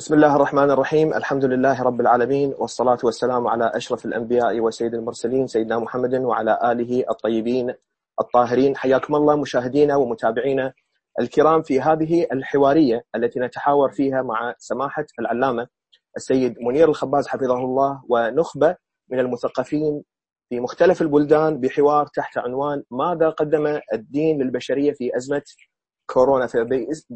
بسم الله الرحمن الرحيم الحمد لله رب العالمين والصلاة والسلام على أشرف الأنبياء وسيد المرسلين سيدنا محمد وعلى آله الطيبين الطاهرين حياكم الله مشاهدينا ومتابعينا الكرام في هذه الحوارية التي نتحاور فيها مع سماحة العلامة السيد منير الخباز حفظه الله ونخبة من المثقفين في مختلف البلدان بحوار تحت عنوان ماذا قدم الدين للبشرية في أزمة كورونا.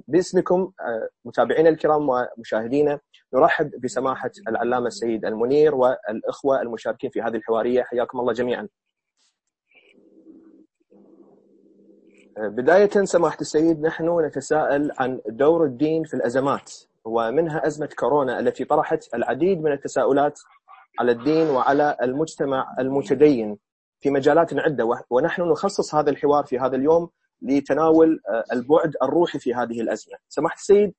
باسمكم آه، متابعينا الكرام ومشاهدينا نرحب بسماحة العلامة السيد المنير والإخوة المشاركين في هذه الحوارية. حياكم الله جميعا. آه، بداية سماحة السيد نحن نتساءل عن دور الدين في الأزمات ومنها أزمة كورونا التي طرحت العديد من التساؤلات على الدين وعلى المجتمع المتدين في مجالات عدة. ونحن نخصص هذا الحوار في هذا اليوم لتناول آه، البعد الروحي في هذه الأزمة. سماحه السيد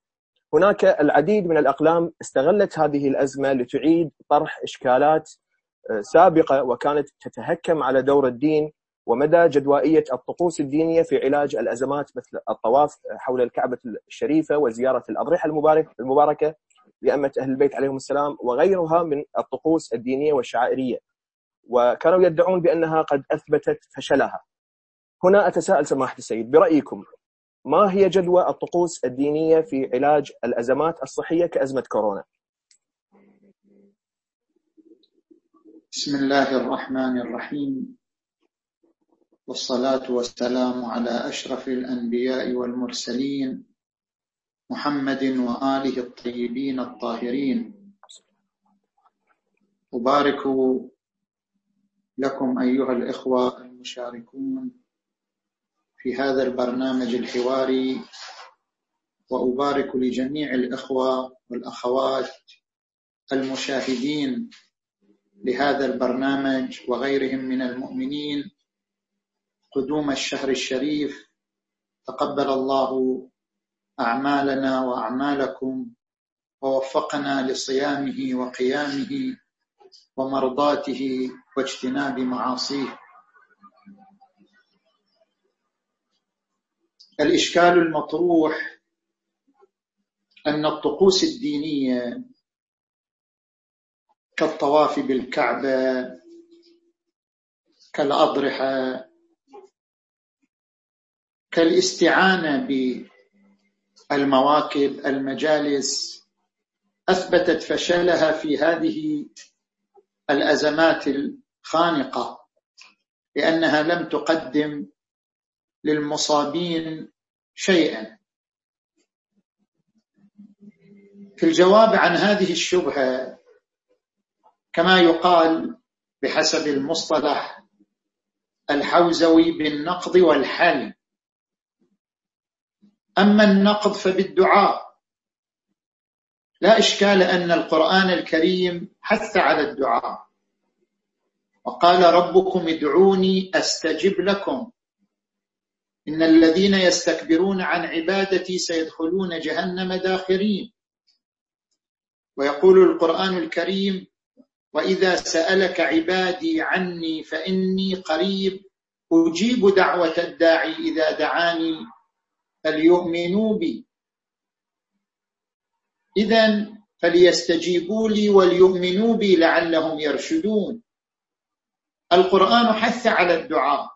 هناك العديد من الأقلام استغلت هذه الأزمة لتعيد طرح إشكالات آه، سابقة وكانت تتهكم على دور الدين ومدى جدوائية الطقوس الدينية في علاج الأزمات مثل الطواف حول الكعبة الشريفة وزيارة الأضرحة المباركة لأمة أهل البيت عليهم السلام وغيرها من الطقوس الدينية والشعائرية وكانوا يدعون بأنها قد أثبتت فشلها هنا أتساءل سماحة السيد برأيكم ما هي جدوى الطقوس الدينية في علاج الأزمات الصحية كأزمة كورونا؟ بسم الله الرحمن الرحيم والصلاة والسلام على أشرف الأنبياء والمرسلين محمد وآله الطيبين الطاهرين أبارك لكم أيها الإخوة المشاركون في هذا البرنامج الحواري وأبارك لجميع الإخوة والأخوات المشاهدين لهذا البرنامج وغيرهم من المؤمنين. قدوم الشهر الشريف تقبل الله أعمالنا وأعمالكم ووفقنا لصيامه وقيامه ومرضاته واجتناب معاصيه. الإشكال المطروح أن الطقوس الدينية كالطواف بالكعبة كالأضرحة كالاستعانة بالمواكب المجالس أثبتت فشلها في هذه الأزمات الخانقة لأنها لم تقدم للمصابين شيئا. في الجواب عن هذه الشبهة كما يقال بحسب المصطلح الحوزوي بالنقض والحل. أما النقض فبالدعاء. لا إشكال أن القرآن الكريم حث على الدعاء. وقال ربكم ادعوني أستجب لكم. إن الذين يستكبرون عن عبادتي سيدخلون جهنم داخرين. ويقول القرآن الكريم وإذا سألك عبادي عني فإني قريب أجيب دعوة الداعي إذا دعاني فليؤمنوا بي. إذا فليستجيبوا لي وليؤمنوا بي لعلهم يرشدون. القرآن حث على الدعاء.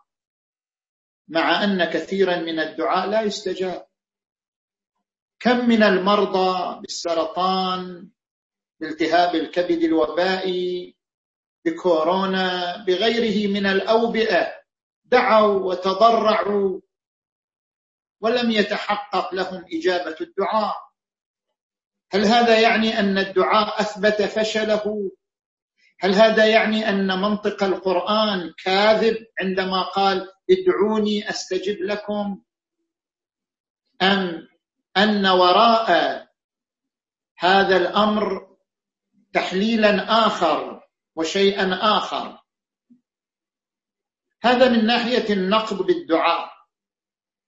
مع أن كثيرا من الدعاء لا يستجاب. كم من المرضى بالسرطان بالتهاب الكبد الوبائي بكورونا بغيره من الأوبئة دعوا وتضرعوا ولم يتحقق لهم إجابة الدعاء. هل هذا يعني أن الدعاء أثبت فشله؟ هل هذا يعني أن منطق القرآن كاذب عندما قال ادعوني أستجب لكم. أم أن وراء هذا الأمر تحليلا آخر وشيئا آخر. هذا من ناحية النقد بالدعاء.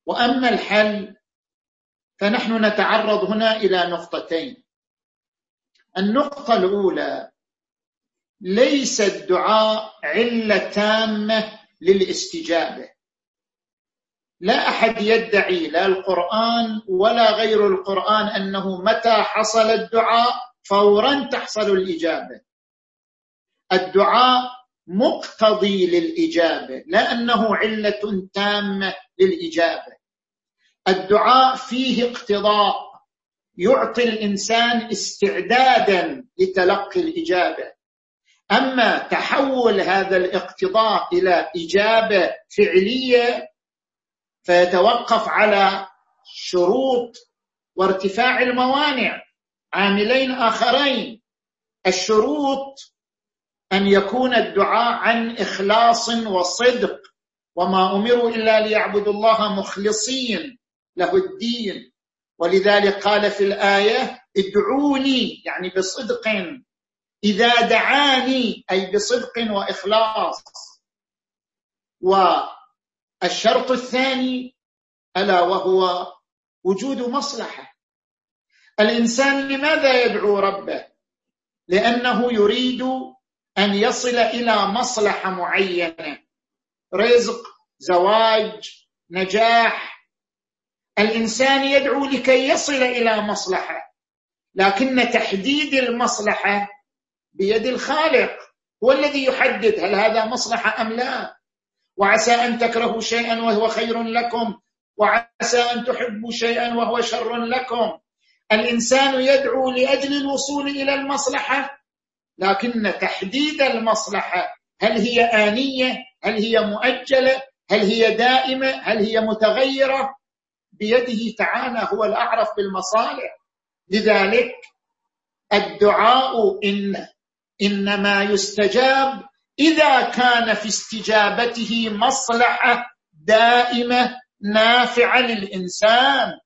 وأما الحل فنحن نتعرض هنا إلى نقطتين. النقطة الأولى ليس الدعاء علة تامة للاستجابة. لا أحد يدعي لا القرآن ولا غير القرآن أنه متى حصل الدعاء فورا تحصل الإجابة. الدعاء مقتضي للإجابة لا أنه علة تامة للإجابة. الدعاء فيه اقتضاء يعطي الإنسان استعدادا لتلقي الإجابة. أما تحول هذا الاقتضاء إلى إجابة فعلية فيتوقف على شروط وارتفاع الموانع. عاملين آخرين. الشروط أن يكون الدعاء عن إخلاص وصدق. وما أمروا إلا ليعبدوا الله مخلصين له الدين. ولذلك قال في الآية ادعوني يعني بصدق. إذا دعاني أي بصدق وإخلاص. والشرط الثاني ألا وهو وجود مصلحة. الإنسان لماذا يدعو ربه؟ لأنه يريد أن يصل إلى مصلحة معينة. رزق زواج نجاح. الإنسان يدعو لكي يصل إلى مصلحة لكن تحديد المصلحة بيد الخالق. هو الذي يحدد هل هذا مصلحة أم لا؟ وعسى أن تكرهوا شيئا وهو خير لكم وعسى أن تحبوا شيئا وهو شر لكم. الإنسان يدعو لأجل الوصول إلى المصلحة لكن تحديد المصلحة هل هي آنية؟ هل هي مؤجلة؟ هل هي دائمة؟ هل هي متغيرة؟ بيده تعالى هو الأعرف بالمصالح. لذلك الدعاء إن إنما يستجاب إذا كان في استجابته مصلحة دائمة نافعة للإنسان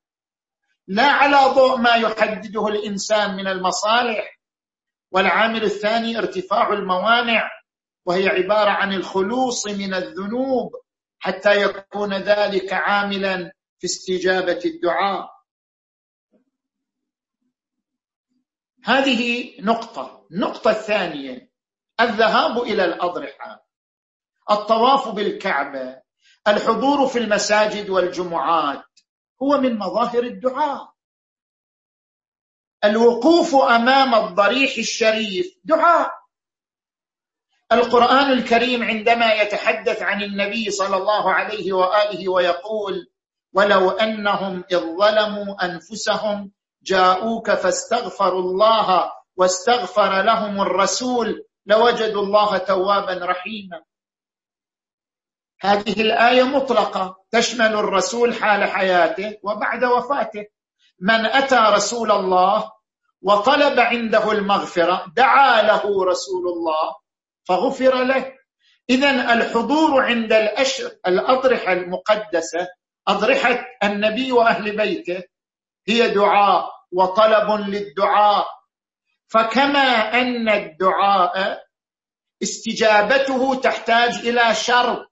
لا على ضوء ما يحدده الإنسان من المصالح. والعامل الثاني ارتفاع الموانع وهي عبارة عن الخلوص من الذنوب حتى يكون ذلك عاملا في استجابة الدعاء. هذه نقطة. النقطة الثانية الذهاب إلى الأضرحة الطواف بالكعبة الحضور في المساجد والجمعات هو من مظاهر الدعاء. الوقوف أمام الضريح الشريف دعاء. القرآن الكريم عندما يتحدث عن النبي صلى الله عليه وآله ويقول ولو أنهم إذ ظلموا أنفسهم جاءوك فاستغفروا الله واستغفر لهم الرسول لوجدوا الله توابا رحيما. هذه الآية مطلقة. تشمل الرسول حال حياته وبعد وفاته. من أتى رسول الله وطلب عنده المغفرة دعا له رسول الله فغفر له. اذا الحضور عند الاشر الأضرحة المقدسة أضرحة النبي وأهل بيته هي دعاء وطلب للدعاء. فكما أن الدعاء استجابته تحتاج إلى شرط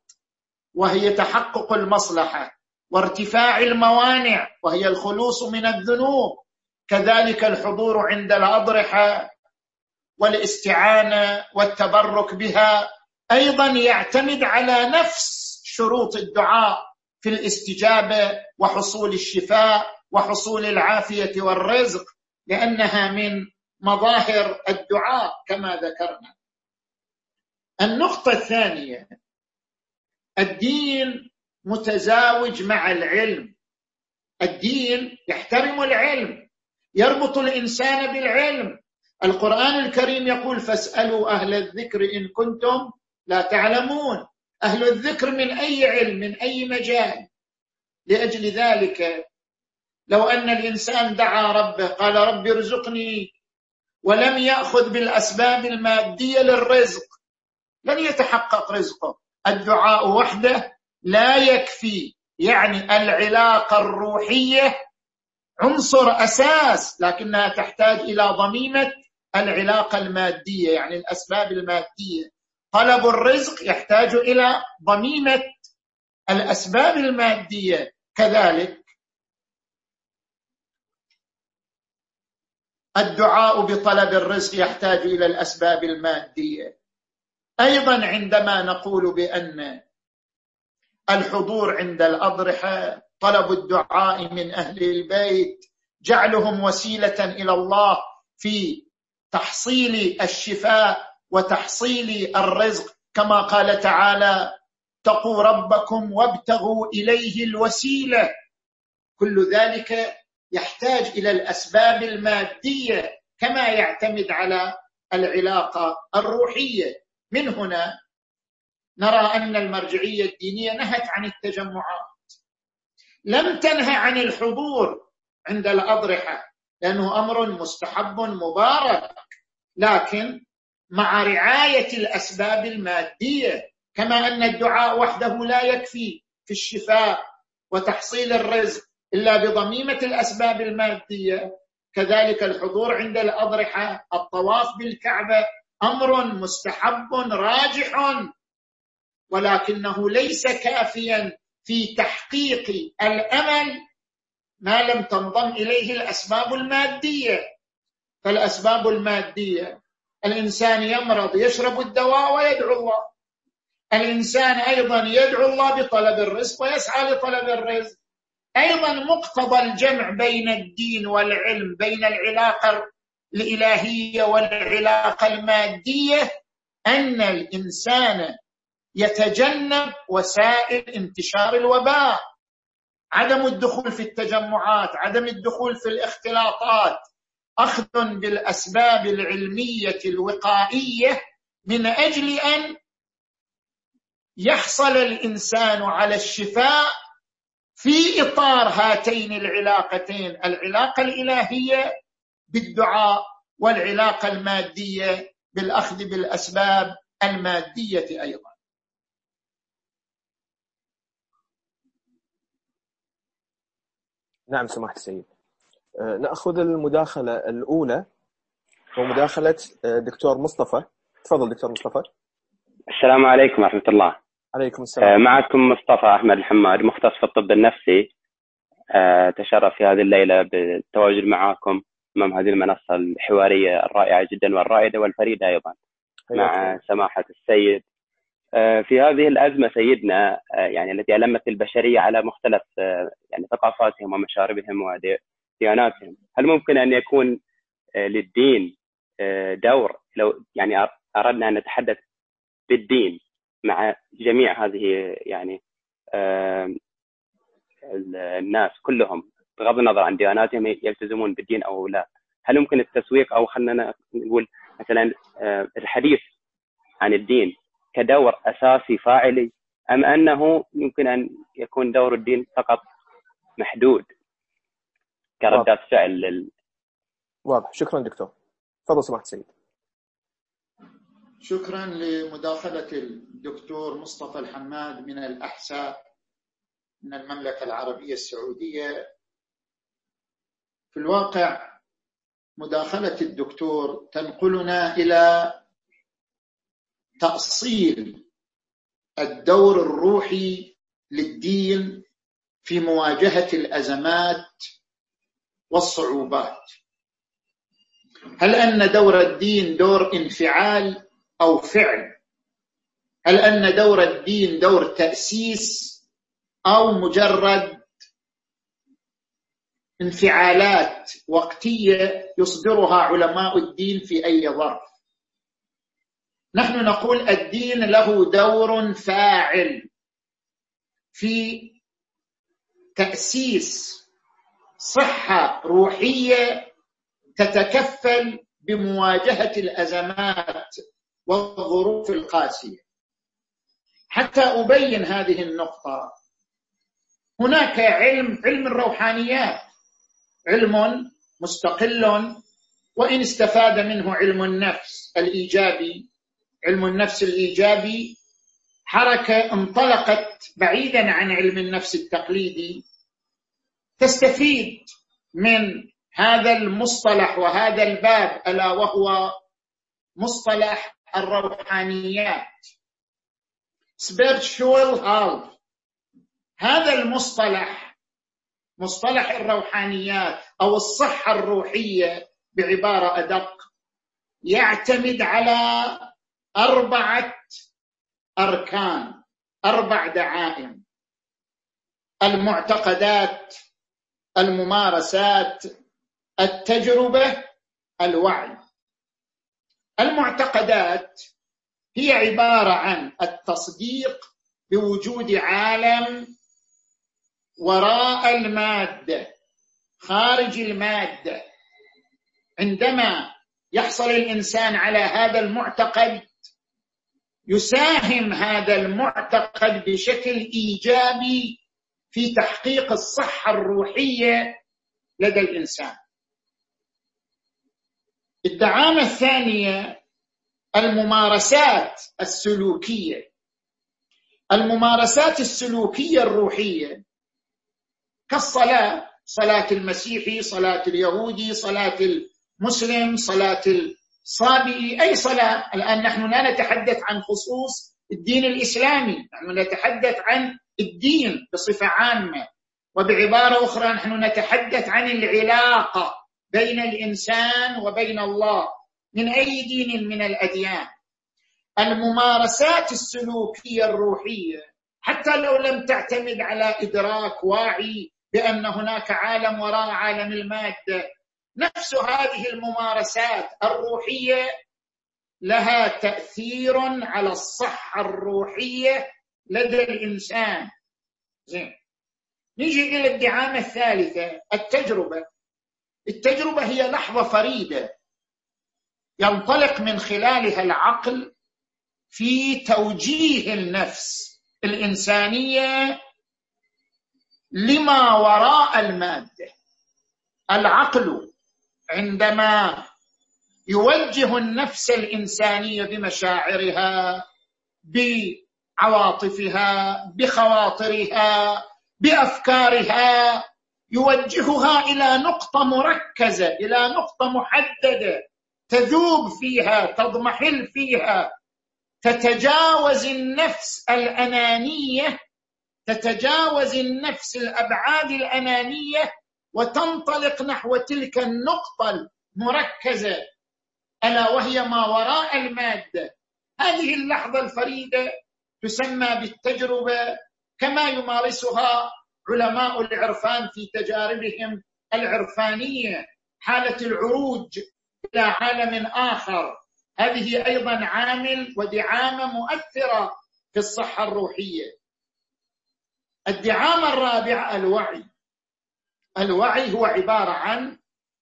وهي تحقق المصلحة وارتفاع الموانع وهي الخلوص من الذنوب. كذلك الحضور عند الأضرحة والاستعانة والتبرك بها أيضا يعتمد على نفس شروط الدعاء في الاستجابة وحصول الشفاء وحصول العافية والرزق لأنها من مظاهر الدعاء كما ذكرنا. النقطة الثانية الدين متزاوج مع العلم. الدين يحترم العلم يربط الإنسان بالعلم. القرآن الكريم يقول فاسألوا أهل الذكر إن كنتم لا تعلمون. أهل الذكر من أي علم من أي مجال؟ لأجل ذلك لو أن الإنسان دعا ربه قال رب ارزقني ولم يأخذ بالأسباب المادية للرزق. لن يتحقق رزقه. الدعاء وحده لا يكفي. يعني العلاقة الروحية عنصر أساس لكنها تحتاج إلى ضميمة العلاقة المادية يعني الأسباب المادية. طلب الرزق يحتاج إلى ضميمة الأسباب المادية. كذلك الدعاء بطلب الرزق يحتاج إلى الأسباب المادية. أيضا عندما نقول بأن الحضور عند الأضرحة طلب الدعاء من أهل البيت جعلهم وسيلة إلى الله في تحصيل الشفاء وتحصيل الرزق. كما قال تعالى اتقوا ربكم وابتغوا إليه الوسيلة. كل ذلك يحتاج إلى الأسباب المادية كما يعتمد على العلاقة الروحية. من هنا نرى أن المرجعية الدينية نهت عن التجمعات. لم تنه عن الحضور عند الأضرحة لأنه أمر مستحب مبارك. لكن مع رعاية الأسباب المادية كما أن الدعاء وحده لا يكفي في الشفاء وتحصيل الرزق إلا بضميمة الأسباب المادية. كذلك الحضور عند الأضرحة الطواف بالكعبة أمر مستحب راجح. ولكنه ليس كافيا في تحقيق الأمل ما لم تنضم إليه الأسباب المادية. فالأسباب المادية الإنسان يمرض يشرب الدواء ويدعو الله. الإنسان أيضا يدعو الله بطلب الرزق ويسعى لطلب الرزق. أيضا مقتضى الجمع بين الدين والعلم بين العلاقة الإلهية والعلاقة المادية أن الإنسان يتجنب وسائل انتشار الوباء. عدم الدخول في التجمعات عدم الدخول في الاختلاطات أخذ بالأسباب العلمية الوقائية من أجل أن يحصل الإنسان على الشفاء في إطار هاتين العلاقتين العلاقة الإلهية بالدعاء والعلاقة المادية بالأخذ بالأسباب المادية أيضا. نعم سماحة السيد. آه، نأخذ المداخلة الأولى. ومداخله آه، دكتور مصطفى. تفضل دكتور مصطفى. السلام عليكم ورحمة الله. عليكم السلام. آه، معكم مصطفى أحمد الحماد مختص في الطب النفسي. تشرف في هذه الليلة بالتواجد معكم إمام هذه المنصة الحوارية الرائعة جدا والرائدة والفريدة أيضا مع سماحة السيد. في هذه الأزمة سيدنا يعني التي ألمت البشرية على مختلف يعني ثقافاتهم ومشاربهم دياناتهم هل ممكن أن يكون آه، للدين آه، دور؟ لو يعني أردنا أن نتحدث بالدين. مع جميع هذه يعني الناس كلهم بغض النظر عن دياناتهم يلتزمون بالدين أو لا. هل ممكن التسويق أو خلينا نقول مثلا الحديث عن الدين كدور أساسي فاعلي أم أنه يمكن أن يكون دور الدين فقط محدود كردات فعل لل... واضح. شكرا دكتور. تفضل سماحه سيد شكرا لمداخلة الدكتور مصطفى الحماد من الأحساء من المملكة العربية السعودية. في الواقع مداخلة الدكتور تنقلنا إلى تأصيل الدور الروحي للدين في مواجهة الأزمات والصعوبات. هل أن دور الدين دور انفعال أو فعل. هل أن دور الدين دور تأسيس أو مجرد انفعالات وقتية يصدرها علماء الدين في أي ظرف؟ نحن نقول الدين له دور فاعل في تأسيس صحة روحية تتكفل بمواجهة الأزمات والظروف القاسية. حتى أبين هذه النقطة. هناك علم علم الروحانيات. علم مستقل وإن استفاد منه علم النفس الإيجابي. علم النفس الإيجابي حركة انطلقت بعيدا عن علم النفس التقليدي. تستفيد من هذا المصطلح وهذا الباب ألا وهو مصطلح الروحانيات. Spiritual health هذا المصطلح مصطلح الروحانيات أو الصحة الروحية بعبارة أدق يعتمد على أربعة أركان أربع دعائم المعتقدات الممارسات التجربة الوعي. المعتقدات هي عبارة عن التصديق بوجود عالم وراء المادة خارج المادة. عندما يحصل الإنسان على هذا المعتقد يساهم هذا المعتقد بشكل إيجابي في تحقيق الصحة الروحية لدى الإنسان. الدعامة الثانية الممارسات السلوكية. الممارسات السلوكية الروحية كالصلاة صلاة المسيحي صلاة اليهودي صلاة المسلم صلاة الصابئي أي صلاة؟ الآن نحن لا نتحدث عن خصوص الدين الإسلامي نحن نتحدث عن الدين بصفة عامة. وبعبارة أخرى نحن نتحدث عن العلاقة. بين الإنسان وبين الله من أي دين؟ من الأديان. الممارسات السلوكية الروحية حتى لو لم تعتمد على إدراك واعي بأن هناك عالم وراء عالم المادة نفس هذه الممارسات الروحية لها تأثير على الصحة الروحية لدى الإنسان. زين. نيجي إلى الدعامة الثالثة التجربة. التجربة هي لحظة فريدة ينطلق من خلالها العقل في توجيه النفس الإنسانية لما وراء المادة. العقل عندما يوجه النفس الإنسانية بمشاعرها بعواطفها بخواطرها بأفكارها يوجهها إلى نقطة مركزة إلى نقطة محددة تذوب فيها تضمحل فيها تتجاوز النفس الأنانية تتجاوز النفس الأبعاد الأنانية وتنطلق نحو تلك النقطة المركزة. ألا وهي ما وراء المادة. هذه اللحظة الفريدة تسمى بالتجربة كما يمارسها علماء العرفان في تجاربهم العرفانية حالة العروج إلى عالم آخر. هذه أيضا عامل ودعامة مؤثرة في الصحة الروحية. الدعامة الرابعة الوعي. الوعي هو عبارة عن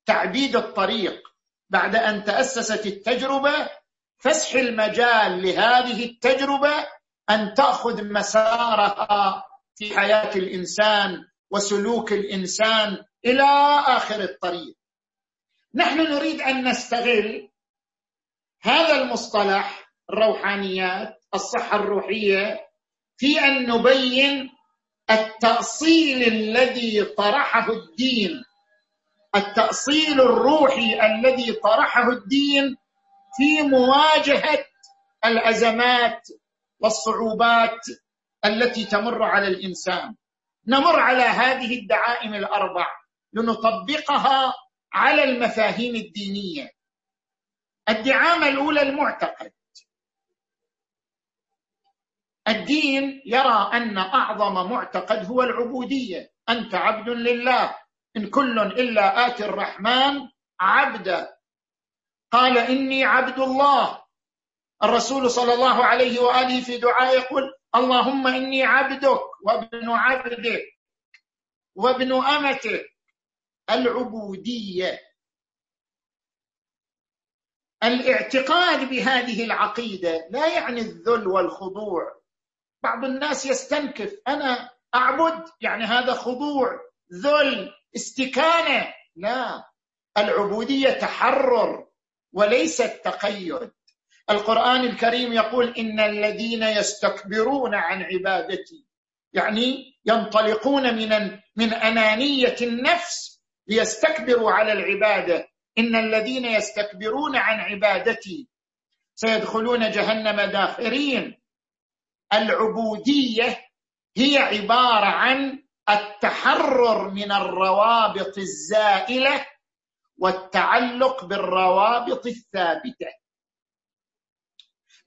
تعبيد الطريق. بعد أن تأسست التجربة فسح المجال لهذه التجربة أن تأخذ مسارها في حياة الإنسان وسلوك الإنسان إلى آخر الطريق. نحن نريد أن نستغل هذا المصطلح الروحانيات الصحة الروحية في أن نبين التأصيل الذي طرحه الدين. التأصيل الروحي الذي طرحه الدين في مواجهة الأزمات والصعوبات التي تمر على الإنسان. نمر على هذه الدعائم الأربع لنطبقها على المفاهيم الدينية. الدعامة الأولى المعتقد. الدين يرى أن أعظم معتقد هو العبودية. أنت عبد لله. إن كل إلا اتي الرحمن عبدا قال إني عبد الله. الرسول صلى الله عليه وآله في دعاء يقول اللهم إني عبدك وابن عبدك وابن أمتك العبودية. الاعتقاد بهذه العقيدة لا يعني الذل والخضوع. بعض الناس يستنكف أنا أعبد يعني هذا خضوع ذل استكانة. لا العبودية تحرر وليست تقيد القرآن الكريم يقول إن الذين يستكبرون عن عبادتي يعني ينطلقون من من أنانية النفس ليستكبروا على العبادة. إن الذين يستكبرون عن عبادتي سيدخلون جهنم داخرين. العبودية هي عبارة عن التحرر من الروابط الزائلة والتعلق بالروابط الثابتة.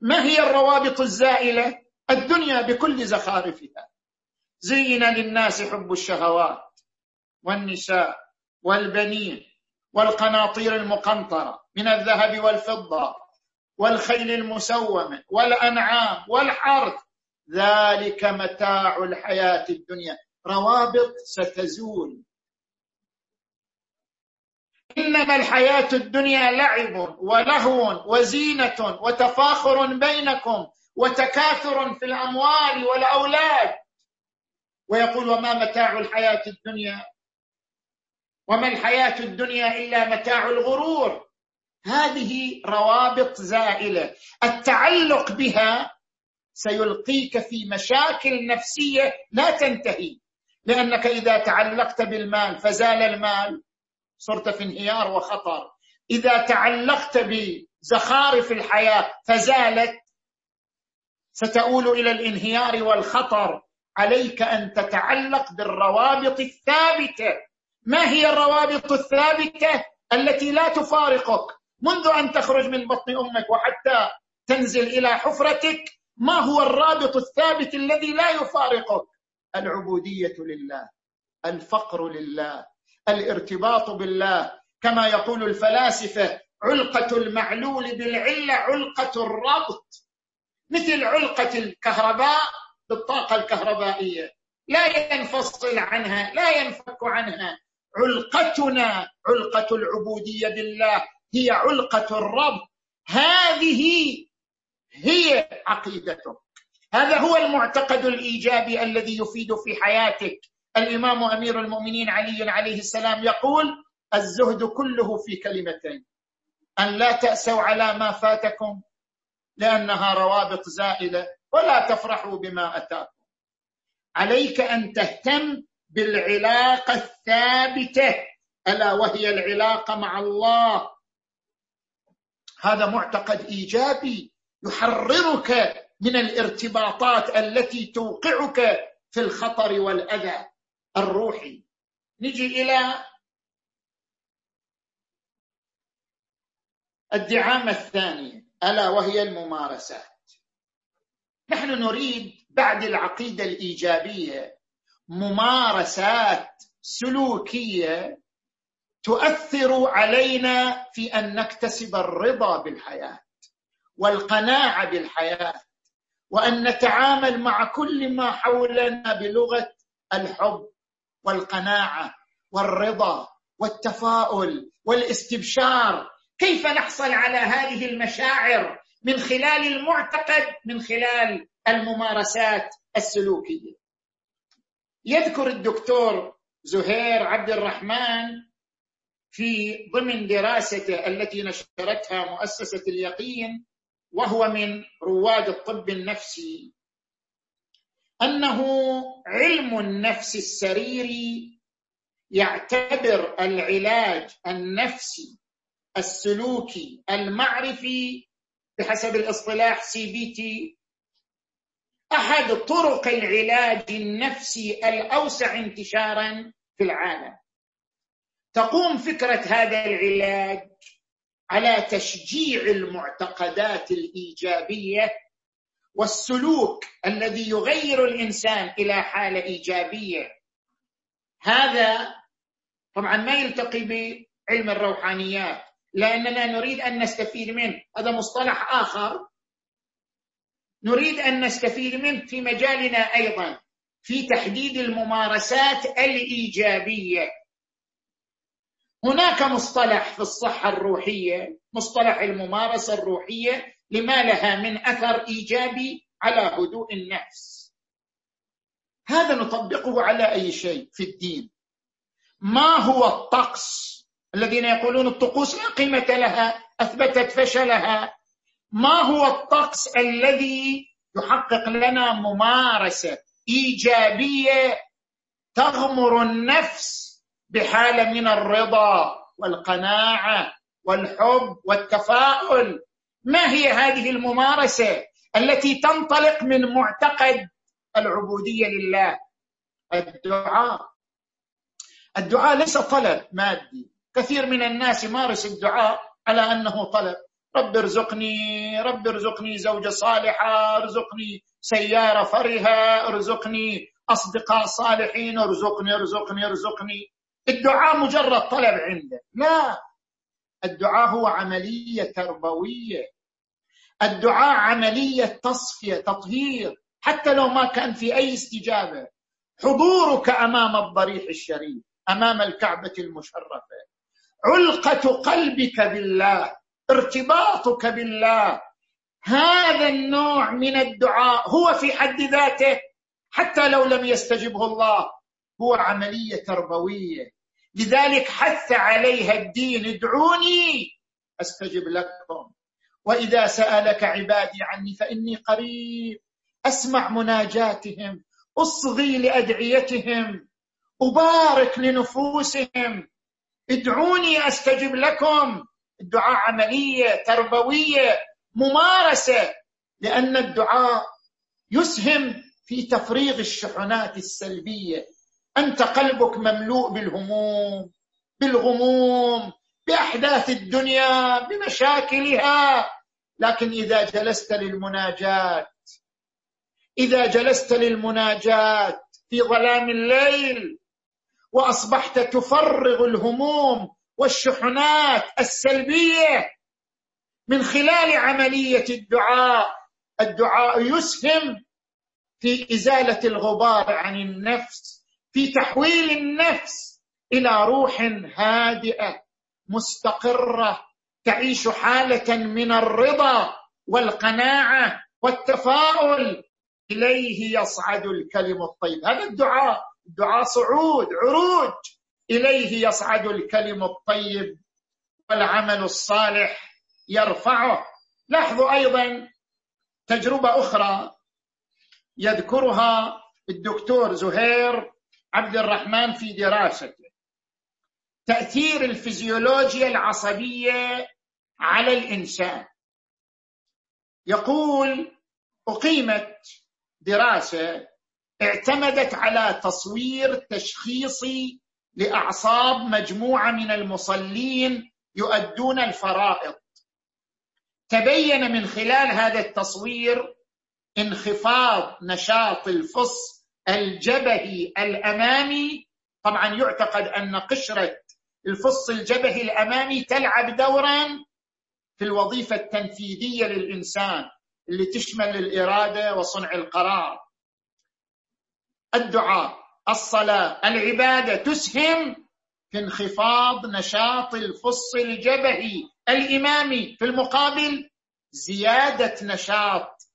ما هي الروابط الزائلة؟ الدنيا بكل زخارفها. زين للناس حب الشهوات والنساء والبنين والقناطير المقنطرة من الذهب والفضة والخيل المسومة والأنعام والحرث. ذلك متاع الحياة الدنيا. روابط ستزول. إنما الحياة الدنيا لعب ولهو وزينة وتفاخر بينكم وتكاثر في الأموال والأولاد. ويقول وما متاع الحياة الدنيا؟ وما الحياة الدنيا إلا متاع الغرور. هذه روابط زائلة. التعلق بها سيلقيك في مشاكل نفسية لا تنتهي لأنك إذا تعلقت بالمال فزال المال. صرت في انهيار وخطر. إذا تعلقت بزخارف الحياة فزالت. ستؤول إلى الانهيار والخطر. عليك أن تتعلق بالروابط الثابتة. ما هي الروابط الثابتة التي لا تفارقك؟ منذ أن تخرج من بطن أمك وحتى تنزل إلى حفرتك ما هو الرابط الثابت الذي لا يفارقك؟ العبودية لله الفقر لله الارتباط بالله. كما يقول الفلاسفة علقة المعلول بالعلة علقة الربط. مثل علقة الكهرباء بالطاقة الكهربائية. لا ينفصل عنها لا ينفك عنها. علقتنا علقة العبودية بالله هي علقة الرب. هذه هي عقيدته هذا هو المعتقد الإيجابي الذي يفيد في حياتك. الإمام أمير المؤمنين علي عليه السلام يقول الزهد كله في كلمتين. أن لا تأسوا على ما فاتكم لأنها روابط زائلة ولا تفرحوا بما أتاكم. عليك أن تهتم بالعلاقة الثابتة. ألا وهي العلاقة مع الله. هذا معتقد إيجابي يحررك من الارتباطات التي توقعك في الخطر والأذى. الروحي. نجي إلى الدعامة الثانية ألا وهي الممارسات. نحن نريد بعد العقيدة الإيجابية ممارسات سلوكية تؤثر علينا في أن نكتسب الرضا بالحياة والقناعة بالحياة وأن نتعامل مع كل ما حولنا بلغة الحب والقناعة والرضا والتفاؤل والاستبشار. كيف نحصل على هذه المشاعر من خلال المعتقد من خلال الممارسات السلوكية؟ يذكر الدكتور زهير عبد الرحمن في ضمن دراسته التي نشرتها مؤسسة اليقين وهو من رواد الطب النفسي. أنه علم النفس السريري يعتبر العلاج النفسي السلوكي المعرفي بحسب الاصطلاح CBT أحد طرق العلاج النفسي الأوسع انتشارا في العالم. تقوم فكرة هذا العلاج على تشجيع المعتقدات الإيجابية والسلوك الذي يغير الإنسان إلى حالة إيجابية. هذا طبعا ما يلتقي بعلم الروحانيات لأننا نريد أن نستفيد منه. هذا مصطلح آخر. نريد أن نستفيد منه في مجالنا أيضا في تحديد الممارسات الإيجابية. هناك مصطلح في الصحة الروحية مصطلح الممارسة الروحية لما لها من أثر إيجابي على هدوء النفس. هذا نطبقه على أي شيء في الدين؟ ما هو الطقس؟ الذين يقولون الطقوس لا قيمة لها أثبتت فشلها. ما هو الطقس الذي يحقق لنا ممارسة إيجابية تغمر النفس بحالة من الرضا والقناعة والحب والتفاؤل؟ ما هي هذه الممارسة التي تنطلق من معتقد العبودية لله؟ الدعاء. الدعاء ليس طلب مادي. كثير من الناس يمارس الدعاء على أنه طلب. رب ارزقني رب ارزقني زوجة صالحة ارزقني سيارة فرهة ارزقني أصدقاء صالحين ارزقني ارزقني ارزقني. الدعاء مجرد طلب عنده لا. الدعاء هو عملية تربوية. الدعاء عملية تصفية تطهير حتى لو ما كان في أي استجابة. حضورك أمام الضريح الشريف أمام الكعبة المشرفة. علقة قلبك بالله ارتباطك بالله. هذا النوع من الدعاء هو في حد ذاته حتى لو لم يستجبه الله هو عملية تربوية. لذلك حث عليها الدين ادعوني أستجب لكم. وإذا سألك عبادي عني فإني قريب. أسمع مناجاتهم أصغي لأدعيتهم أبارك لنفوسهم. ادعوني أستجب لكم. الدعاء عملية تربوية ممارسة لأن الدعاء يسهم في تفريغ الشحنات السلبية. أنت قلبك مملوء بالهموم بالغموم بأحداث الدنيا بمشاكلها. لكن إذا جلست للمناجاة إذا جلست للمناجاة في ظلام الليل وأصبحت تفرغ الهموم والشحنات السلبية من خلال عملية الدعاء الدعاء يسهم في إزالة الغبار عن النفس في تحويل النفس إلى روح هادئة. مستقرة تعيش حالة من الرضا والقناعة والتفاؤل. إليه يصعد الكلم الطيب. هذا الدعاء الدعاء صعود عروج. إليه يصعد الكلم الطيب والعمل الصالح يرفعه. لاحظوا أيضا تجربة أخرى يذكرها الدكتور زهير عبد الرحمن في دراسته. تأثير الفيزيولوجيا العصبية على الإنسان. يقول أقيمت دراسة اعتمدت على تصوير تشخيصي لأعصاب مجموعة من المصلين يؤدون الفرائض. تبين من خلال هذا التصوير انخفاض نشاط الفص الجبهي الأمامي. طبعا يعتقد أن قشرة الفص الجبهي الأمامي تلعب دورا في الوظيفة التنفيذية للإنسان اللي تشمل الإرادة وصنع القرار. الدعاء الصلاة العبادة تسهم في انخفاض نشاط الفص الجبهي الإمامي. في المقابل زيادة نشاط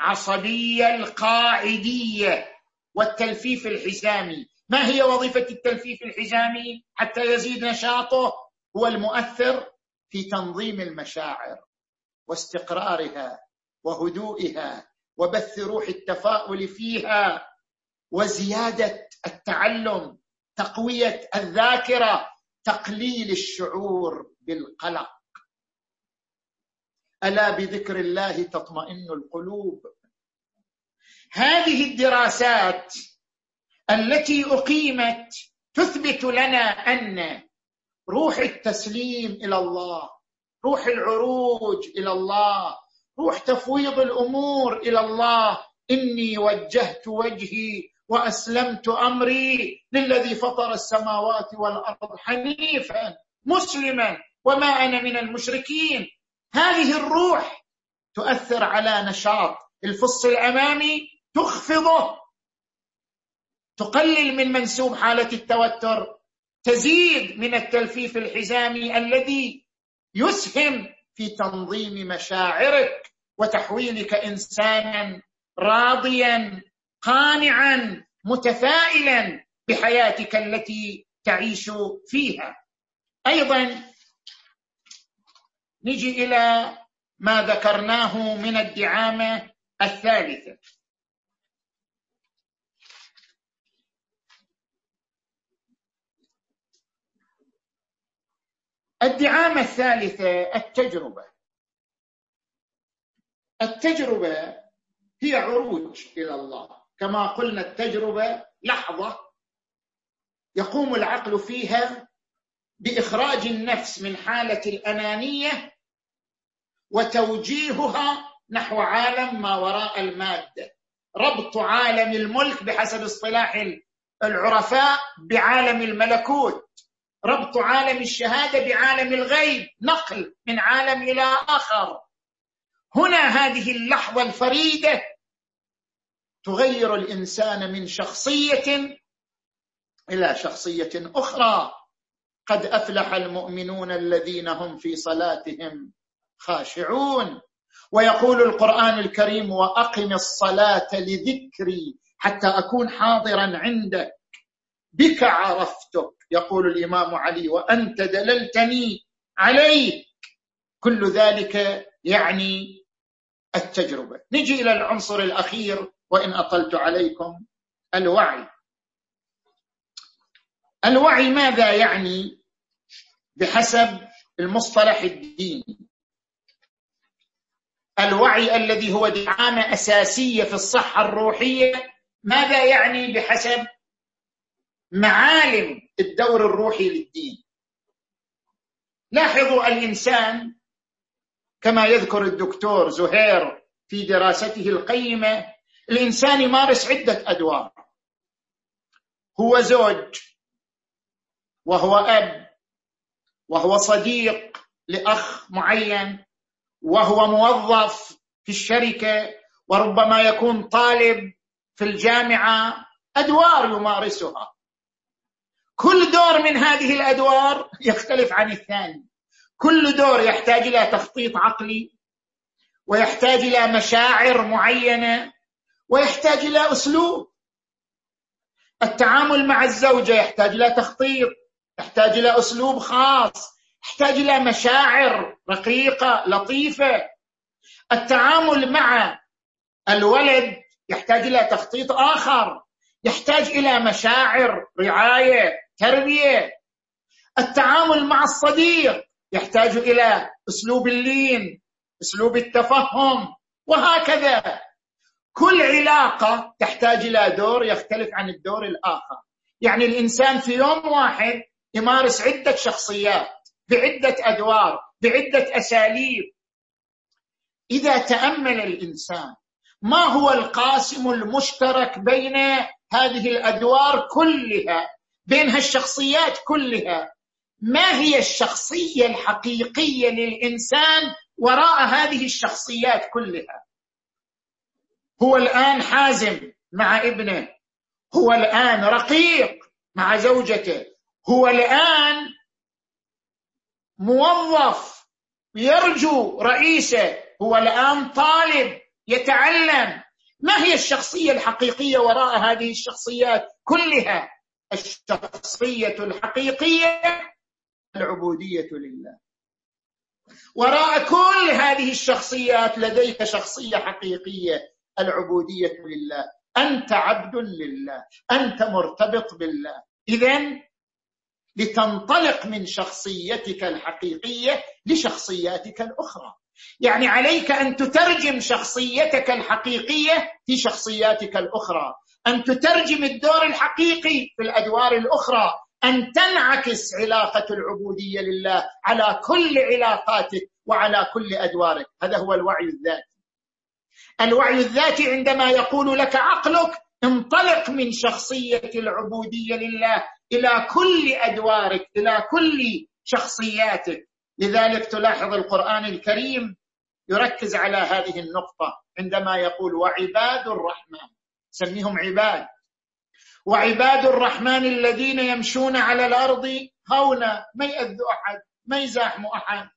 العصبية القاعدية والتلفيف الحزامي. ما هي وظيفة التلفيف الحزامي حتى يزيد نشاطه هو المؤثر في تنظيم المشاعر واستقرارها وهدوئها وبث روح التفاؤل فيها وزيادة التعلم تقوية الذاكرة تقليل الشعور بالقلق. ألا بذكر الله تطمئن القلوب؟ هذه الدراسات التي أقيمت تثبت لنا أن روح التسليم إلى الله روح العروج إلى الله روح تفويض الأمور إلى الله. إني وجهت وجهي وأسلمت أمري للذي فطر السماوات والأرض حنيفا مسلما وما أنا من المشركين. هذه الروح تؤثر على نشاط الفص الأمامي تخفضه تقلل من منسوب حالة التوتر تزيد من التلفيف الحزامي الذي يسهم في تنظيم مشاعرك وتحويلك انسانا راضيا قانعا متفائلا بحياتك التي تعيش فيها. أيضا نجي إلى ما ذكرناه من الدعامة الثالثة. الدعامة الثالثة التجربة. التجربة هي عروج إلى الله. كما قلنا التجربة لحظة يقوم العقل فيها بإخراج النفس من حالة الأنانية وتوجيهها نحو عالم ما وراء المادة. ربط عالم الملك بحسب اصطلاح العرفاء بعالم الملكوت. ربط عالم الشهادة بعالم الغيب نقل من عالم إلى آخر. هنا هذه اللحظة الفريدة تغير الإنسان من شخصية إلى شخصية أخرى. قد أفلح المؤمنون الذين هم في صلاتهم خاشعون. ويقول القرآن الكريم وأقم الصلاة لذكري حتى أكون حاضرا عندك بك عرفتك يقول الإمام علي وأنت دللتني عليك. كل ذلك يعني التجربة. نجي إلى العنصر الأخير وإن أطلت عليكم الوعي. الوعي ماذا يعني؟ بحسب المصطلح الديني. الوعي الذي هو دعامة أساسية في الصحة الروحية ماذا يعني بحسب معالم الدور الروحي للدين. لاحظوا الإنسان كما يذكر الدكتور زهير في دراسته القيمة الإنسان يمارس عدة أدوار. هو زوج وهو أب وهو صديق لأخ معين وهو موظف في الشركة وربما يكون طالب في الجامعة. أدوار يمارسها. كل دور من هذه الأدوار يختلف عن الثاني. كل دور يحتاج إلى تخطيط عقلي ويحتاج إلى مشاعر معينة ويحتاج إلى أسلوب. التعامل مع الزوجة يحتاج إلى تخطيط يحتاج إلى أسلوب خاص يحتاج إلى مشاعر رقيقة لطيفة. التعامل مع الولد يحتاج إلى تخطيط آخر. يحتاج إلى مشاعر رعاية تربيه التعامل مع الصديق يحتاج إلى أسلوب اللين أسلوب التفهم وهكذا. كل علاقة تحتاج إلى دور يختلف عن الدور الآخر. يعني الإنسان في يوم واحد يمارس عدة شخصيات بعدة أدوار بعدة أساليب. إذا تأمل الإنسان ما هو القاسم المشترك بين هذه الأدوار كلها بين هالشخصيات كلها. ما هي الشخصية الحقيقية للإنسان وراء هذه الشخصيات كلها؟ هو الآن حازم مع ابنه. هو الآن رقيق مع زوجته. هو الآن موظف يرجو رئيسه. هو الآن طالب يتعلم. ما هي الشخصية الحقيقية وراء هذه الشخصيات كلها؟ الشخصية الحقيقية العبودية لله. وراء كل هذه الشخصيات لديك شخصية حقيقية العبودية لله. أنت عبد لله. أنت مرتبط بالله. اذا لتنطلق من شخصيتك الحقيقية لشخصياتك الأخرى. يعني عليك أن تترجم شخصيتك الحقيقية في شخصياتك الأخرى أن تترجم الدور الحقيقي في الأدوار الأخرى أن تنعكس علاقة العبودية لله على كل علاقاتك وعلى كل أدوارك. هذا هو الوعي الذاتي. الوعي الذاتي عندما يقول لك عقلك انطلق من شخصية العبودية لله إلى كل أدوارك إلى كل شخصياتك. لذلك تلاحظ القرآن الكريم يركز على هذه النقطة عندما يقول وعباد الرحمن سميهم عباد. وعباد الرحمن الذين يمشون على الأرض هونا ما ياذوا أحد ما يزاحموا أحد.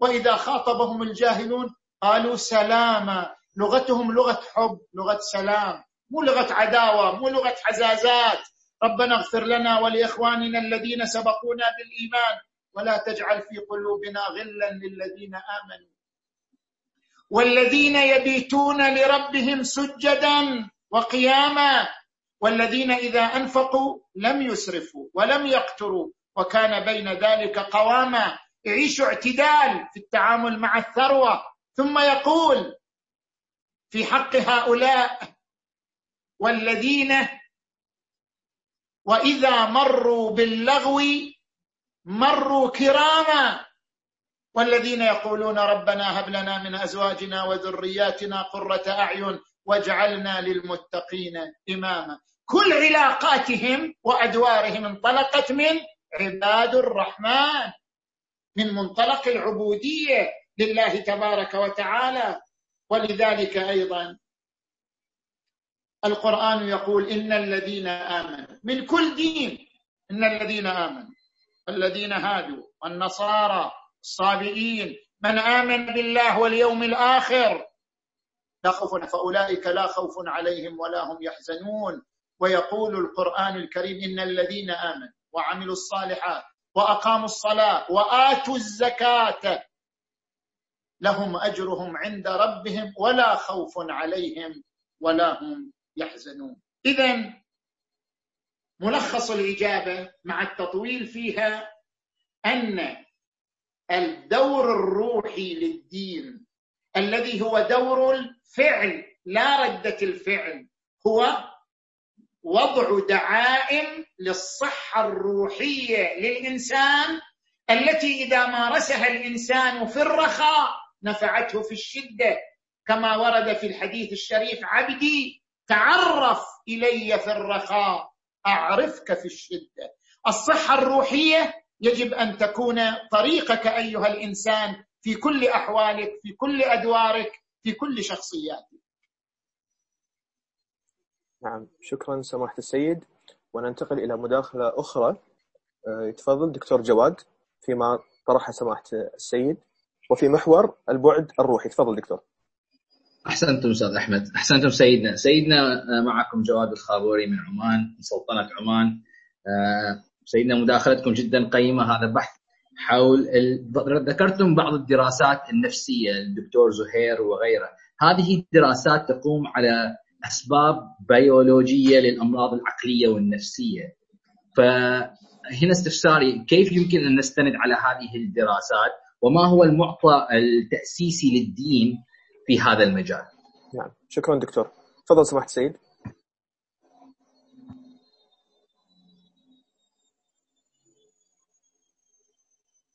وإذا خاطبهم الجاهلون قالوا سلاما. لغتهم لغة حب لغة سلام. مو لغة عداوة مو لغة حزازات. ربنا اغفر لنا ولإخواننا الذين سبقونا بالإيمان. ولا تجعل في قلوبنا غلا للذين آمنوا. والذين يبيتون لربهم سجدا وقياما والذين إذا أنفقوا لم يسرفوا ولم يقتروا وكان بين ذلك قواما. يعيشوا اعتدال في التعامل مع الثروة. ثم يقول في حق هؤلاء والذين وإذا مروا باللغو مروا كراما. والذين يقولون ربنا هب لنا من أزواجنا وذرياتنا قرة أعين واجعلنا للمتقين إماما. كل علاقاتهم وأدوارهم انطلقت من عباد الرحمن من منطلق العبودية لله تبارك وتعالى. ولذلك أيضا القرآن يقول إن الذين آمنوا من كل دين إن الذين آمنوا الذين هادوا النصارى الصابئين من آمن بالله واليوم الآخر. لا خوف فأولئك لا خوف عليهم ولا هم يحزنون. ويقول القرآن الكريم إن الذين آمنوا وعملوا الصالحات وأقاموا الصلاة وآتوا الزكاة لهم أجرهم عند ربهم ولا خوف عليهم ولا هم يحزنون. إذا ملخص الإجابة مع التطويل فيها أن الدور الروحي للدين الذي هو دور الفعل لا ردة الفعل هو وضع دعائم للصحة الروحية للإنسان التي إذا مارسها الإنسان في الرخاء نفعته في الشدة. كما ورد في الحديث الشريف عبدي تعرف إلي في الرخاء. أعرفك في الشدة. الصحة الروحية يجب أن تكون طريقك أيها الإنسان في كل أحوالك في كل أدوارك في كل شخصياتك. نعم شكرا سماحة السيد. وننتقل إلى مداخلة أخرى. آه، يتفضل دكتور جواد فيما طرح سماحة السيد. وفي محور البعد الروحي. تفضل دكتور. أحسنتم أستاذ أحمد. أحسنتم سيدنا. سيدنا آه، معكم جواد الخابوري من عمان من سلطنة عمان. آه، سيدنا مداخلتكم جدا قيمة. هذا بحث حول ال... ذكرتم بعض الدراسات النفسية الدكتور زهير وغيره. هذه الدراسات تقوم على أسباب بيولوجية للأمراض العقلية والنفسية. فهنا استفساري كيف يمكن أن نستند على هذه الدراسات؟ وما هو المعطى التأسيسي للدين؟ في هذا المجال. نعم. شكرا دكتور. تفضل سماحه السيد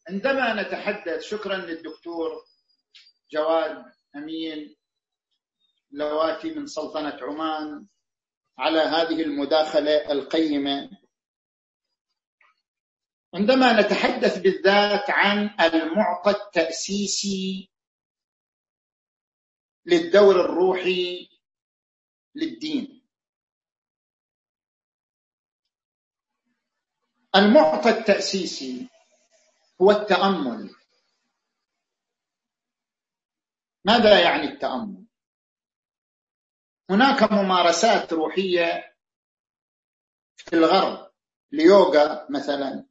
عندما نتحدث شكرا للدكتور جواد أمين لواتي من سلطنة عمان على هذه المداخلة القيمة. عندما نتحدث بالذات عن المعطى التاسيسي للدور الروحي للدين. المعطى التأسيسي هو التأمل. ماذا يعني التأمل؟ هناك ممارسات روحية في الغرب اليوغا مثلا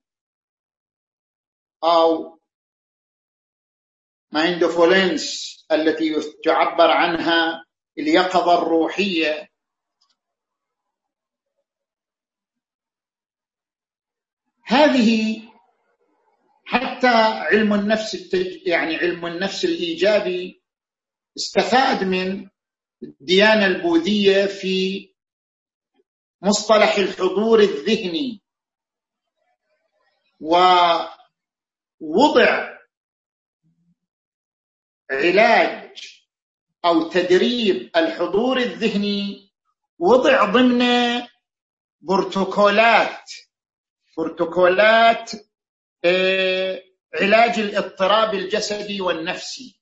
أو مايندفولنس التي تعبر عنها اليقظة الروحية. هذه حتى علم النفس التج... يعني علم النفس الإيجابي استفاد من الديانة البوذية في مصطلح الحضور الذهني ووضع علاج أو تدريب الحضور الذهني وضع ضمن بروتوكولات. بروتوكولات آه، علاج الاضطراب الجسدي والنفسي.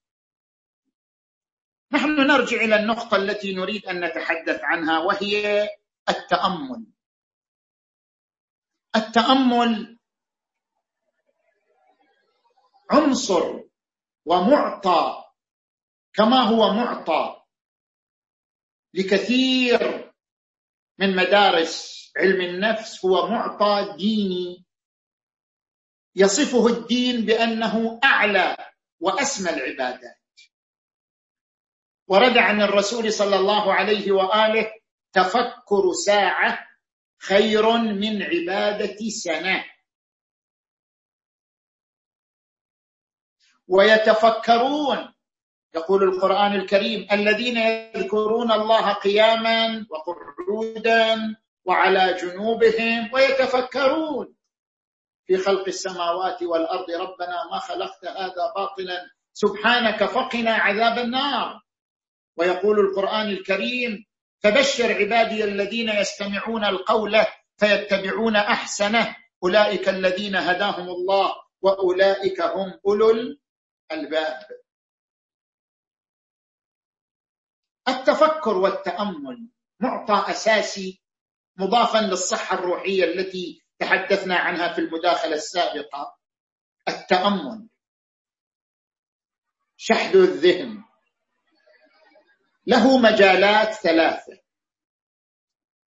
نحن نرجع إلى النقطة التي نريد أن نتحدث عنها وهي التأمل. التأمل عنصر ومعطى كما هو معطى لكثير من مدارس علم النفس هو معطى ديني. يصفه الدين بأنه أعلى وأسمى العبادات. ورد عن الرسول صلى الله عليه وآله تفكر ساعة خير من عبادة سنة. ويتفكرون. يقول القرآن الكريم الذين يذكرون الله قياما وقعودا وعلى جنوبهم ويتفكرون. في خلق السماوات والأرض ربنا ما خلقت هذا باطلا سبحانك فقنا عذاب النار. ويقول القرآن الكريم فبشر عبادي الذين يستمعون القول فيتبعون أحسنه أولئك الذين هداهم الله وأولئك هم أولو الألباب التفكر والتأمل معطى أساسي مضافا للصحة الروحية التي تحدثنا عنها في المداخلة السابقة. التأمل. شحذ الذهن. له مجالات ثلاثة.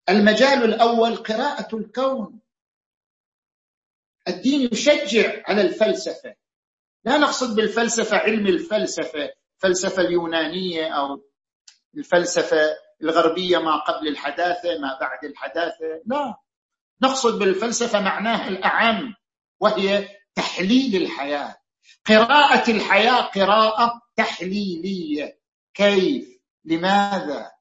المجال الأول قراءة الكون. الدين يشجع على الفلسفة. لا نقصد بالفلسفة علم الفلسفة الفلسفة اليونانية أو الفلسفة الغربية ما قبل الحداثة ما بعد الحداثة لا. نقصد بالفلسفة معناها الأعم وهي تحليل الحياة. قراءة الحياة قراءة تحليلية. كيف؟ لماذا؟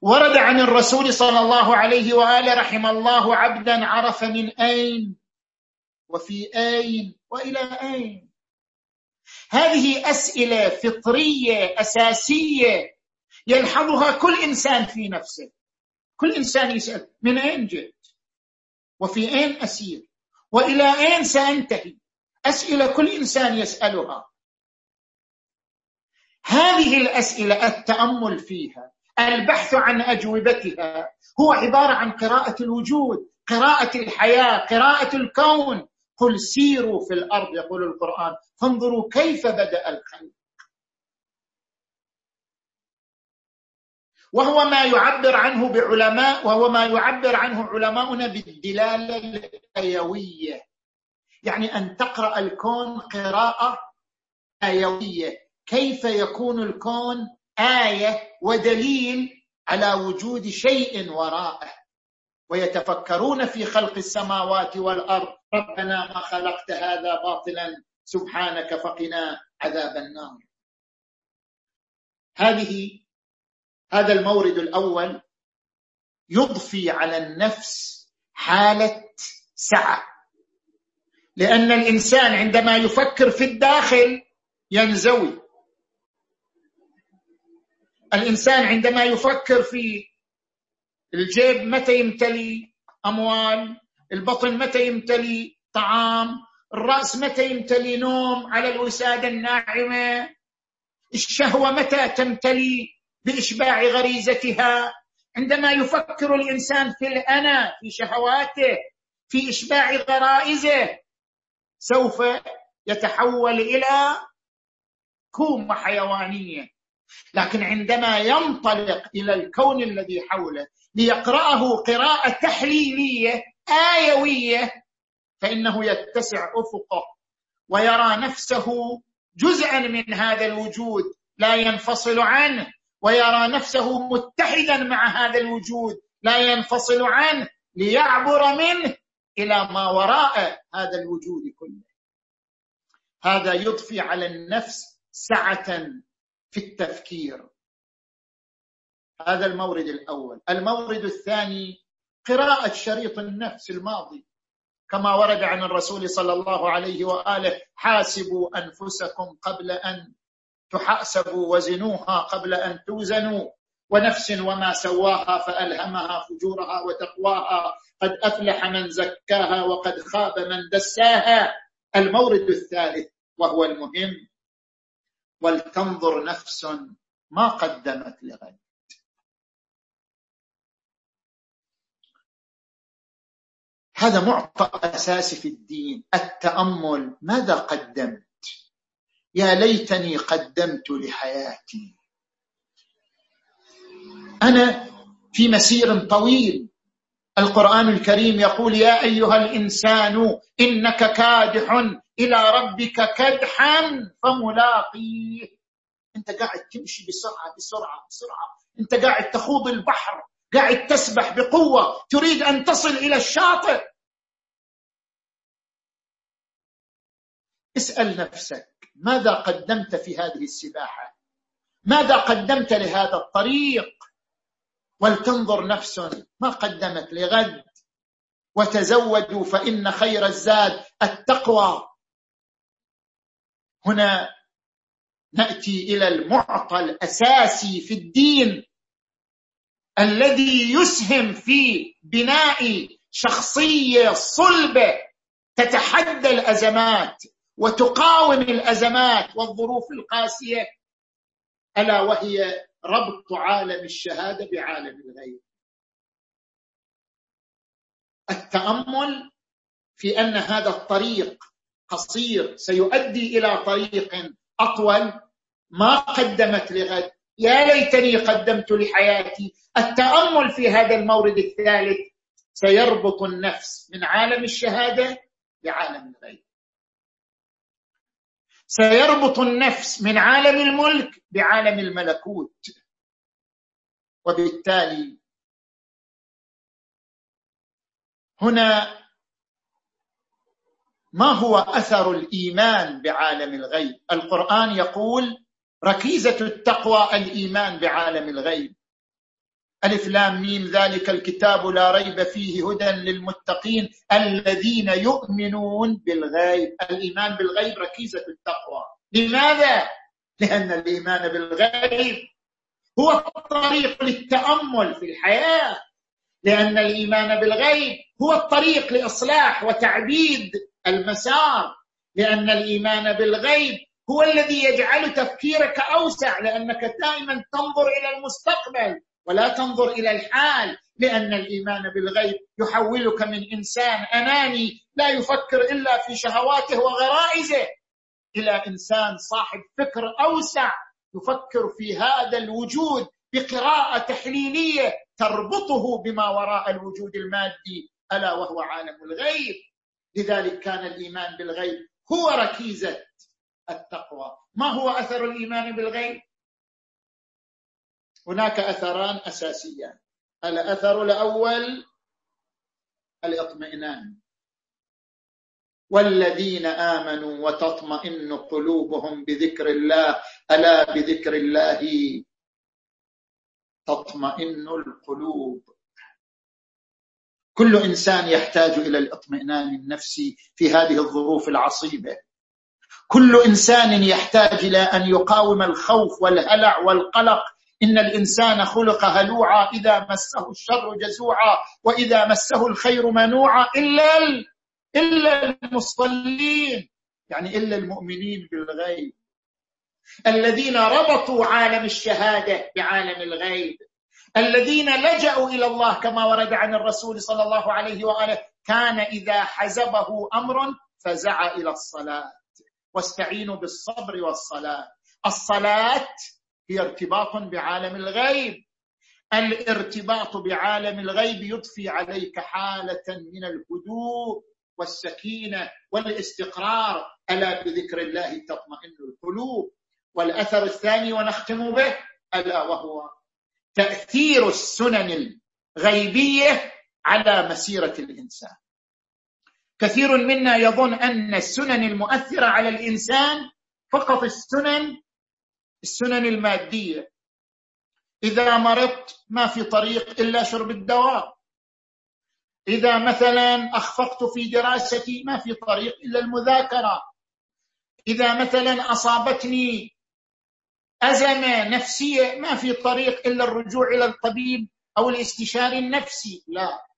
ورد عن الرسول صلى الله عليه وآله رحم الله عبدا عرف من أين؟ وفي آين وإلى آين. هذه أسئلة فطرية أساسية يلحظها كل إنسان في نفسه. كل إنسان يسأل من أين جئت؟ وفي آين أسير؟ وإلى آين سأنتهي؟ أسئلة كل إنسان يسألها. هذه الأسئلة التأمل فيها البحث عن أجوبتها هو عبارة عن قراءة الوجود قراءة الحياة قراءة الكون. قل سيروا في الأرض يقول القرآن. فانظروا كيف بدأ الخلق. وهو ما يعبر عنه بعلماء وهو ما يعبر عنه علماؤنا بالدلالة الآيوية. يعني أن تقرأ الكون قراءة آيوية. كيف يكون الكون آية ودليل على وجود شيء وراءه؟ ويتفكرون في خلق السماوات والأرض. ربنا ما خلقت هذا باطلا سبحانك فقنا عذاب النار. هذه هذا المورد الأول يضفي على النفس حالة سعة. لأن الإنسان عندما يفكر في الداخل ينزوي. الإنسان عندما يفكر في الجيب متى يمتلي أموال؟ البطن متى يمتلي طعام؟ الرأس متى يمتلي نوم؟ على الوسادة الناعمة. الشهوة متى تمتلي بإشباع غريزتها؟ عندما يفكر الإنسان في الأنا في شهواته في إشباع غرائزه سوف يتحول إلى كومة حيوانية. لكن عندما ينطلق إلى الكون الذي حوله ليقرأه قراءة تحليلية آيوية فإنه يتسع أفقه ويرى نفسه جزءا من هذا الوجود لا ينفصل عنه ويرى نفسه متحدا مع هذا الوجود لا ينفصل عنه ليعبر منه إلى ما وراء هذا الوجود كله. هذا يضفي على النفس سعة في التفكير. هذا المورد الأول. المورد الثاني قراءة شريط النفس الماضي. كما ورد عن الرسول صلى الله عليه وآله حاسبوا أنفسكم قبل أن تحاسبوا وزنوها قبل أن توزنوا ونفس وما سواها فألهمها فجورها وتقواها قد أفلح من زكاها وقد خاب من دساها. المورد الثالث وهو المهم ولتنظر نفس ما قدمت لغد. هذا معطى اساسي في الدين. التأمل ماذا قدمت؟ يا ليتني قدمت لحياتي. أنا في مسير طويل. القرآن الكريم يقول يا أيها الإنسان إنك كادح إلى ربك كدحا فملاقيه. أنت قاعد تمشي بسرعة بسرعة بسرعة. أنت قاعد تخوض البحر قاعد تسبح بقوة. تريد أن تصل إلى الشاطئ. اسأل نفسك ماذا قدمت في هذه السباحة؟ ماذا قدمت لهذا الطريق؟ ولتنظر نفس ما قدمت؟ لغد. وتزودوا فإن خير الزاد التقوى. هنا نأتي إلى المعطى الأساسي في الدين الذي يسهم في بناء شخصية صلبة تتحدى الأزمات. وتقاوم الأزمات والظروف القاسية ألا وهي ربط عالم الشهادة بعالم الغيب. التأمل في أن هذا الطريق قصير سيؤدي إلى طريق أطول. ما قدمت لغد يا ليتني قدمت لحياتي. التأمل في هذا المورد الثالث سيربط النفس من عالم الشهادة بعالم الغيب. سيربط النفس من عالم الملك بعالم الملكوت. وبالتالي هنا ما هو أثر الإيمان بعالم الغيب؟ القرآن يقول ركيزة التقوى الإيمان بعالم الغيب. ألف لام ميم ذلك الكتاب لا ريب فيه هدى للمتقين الذين يؤمنون بالغيب. الإيمان بالغيب ركيزة التقوى. لماذا؟ لأن الإيمان بالغيب هو الطريق للتأمل في الحياة. لأن الإيمان بالغيب هو الطريق لإصلاح وتعبيد المسار. لأن الإيمان بالغيب هو الذي يجعل تفكيرك أوسع لأنك دائما تنظر إلى المستقبل. ولا تنظر إلى الحال لأن الإيمان بالغيب يحولك من إنسان أناني لا يفكر إلا في شهواته وغرائزه إلى إنسان صاحب فكر أوسع يفكر في هذا الوجود بقراءة تحليلية تربطه بما وراء الوجود المادي ألا وهو عالم الغيب. لذلك كان الإيمان بالغيب هو ركيزة التقوى. ما هو أثر الإيمان بالغيب؟ هناك أثران أساسيان. الأثر الأول الاطمئنان. والذين آمنوا وتطمئن قلوبهم بذكر الله ألا بذكر الله؟ تطمئن القلوب. كل إنسان يحتاج إلى الاطمئنان النفسي في هذه الظروف العصيبة. كل إنسان يحتاج إلى أن يقاوم الخوف والهلع والقلق إن الإنسان خلق هلوعا إذا مسه الشر جزوعا وإذا مسه الخير منوعا إلا إلا المصلين يعني إلا المؤمنين بالغيب. الذين ربطوا عالم الشهادة بعالم الغيب. الذين لجأوا إلى الله كما ورد عن الرسول صلى الله عليه وآله كان إذا حزبه أمر فزع إلى الصلاة. واستعينوا بالصبر والصلاة. الصلاة هي ارتباط بعالم الغيب. الارتباط بعالم الغيب يضفي عليك حالة من الهدوء والسكينة والاستقرار. ألا بذكر الله تطمئن القلوب؟ والأثر الثاني ونختم به ألا وهو تأثير السنن الغيبية على مسيرة الإنسان. كثير منا يظن أن السنن المؤثرة على الإنسان فقط السنن السنن المادية. إذا مرضت ما في طريق إلا شرب الدواء. إذا مثلا أخفقت في دراستي ما في طريق إلا المذاكرة. إذا مثلا أصابتني أزمة نفسية ما في طريق إلا الرجوع إلى الطبيب أو الاستشاري النفسي. لا.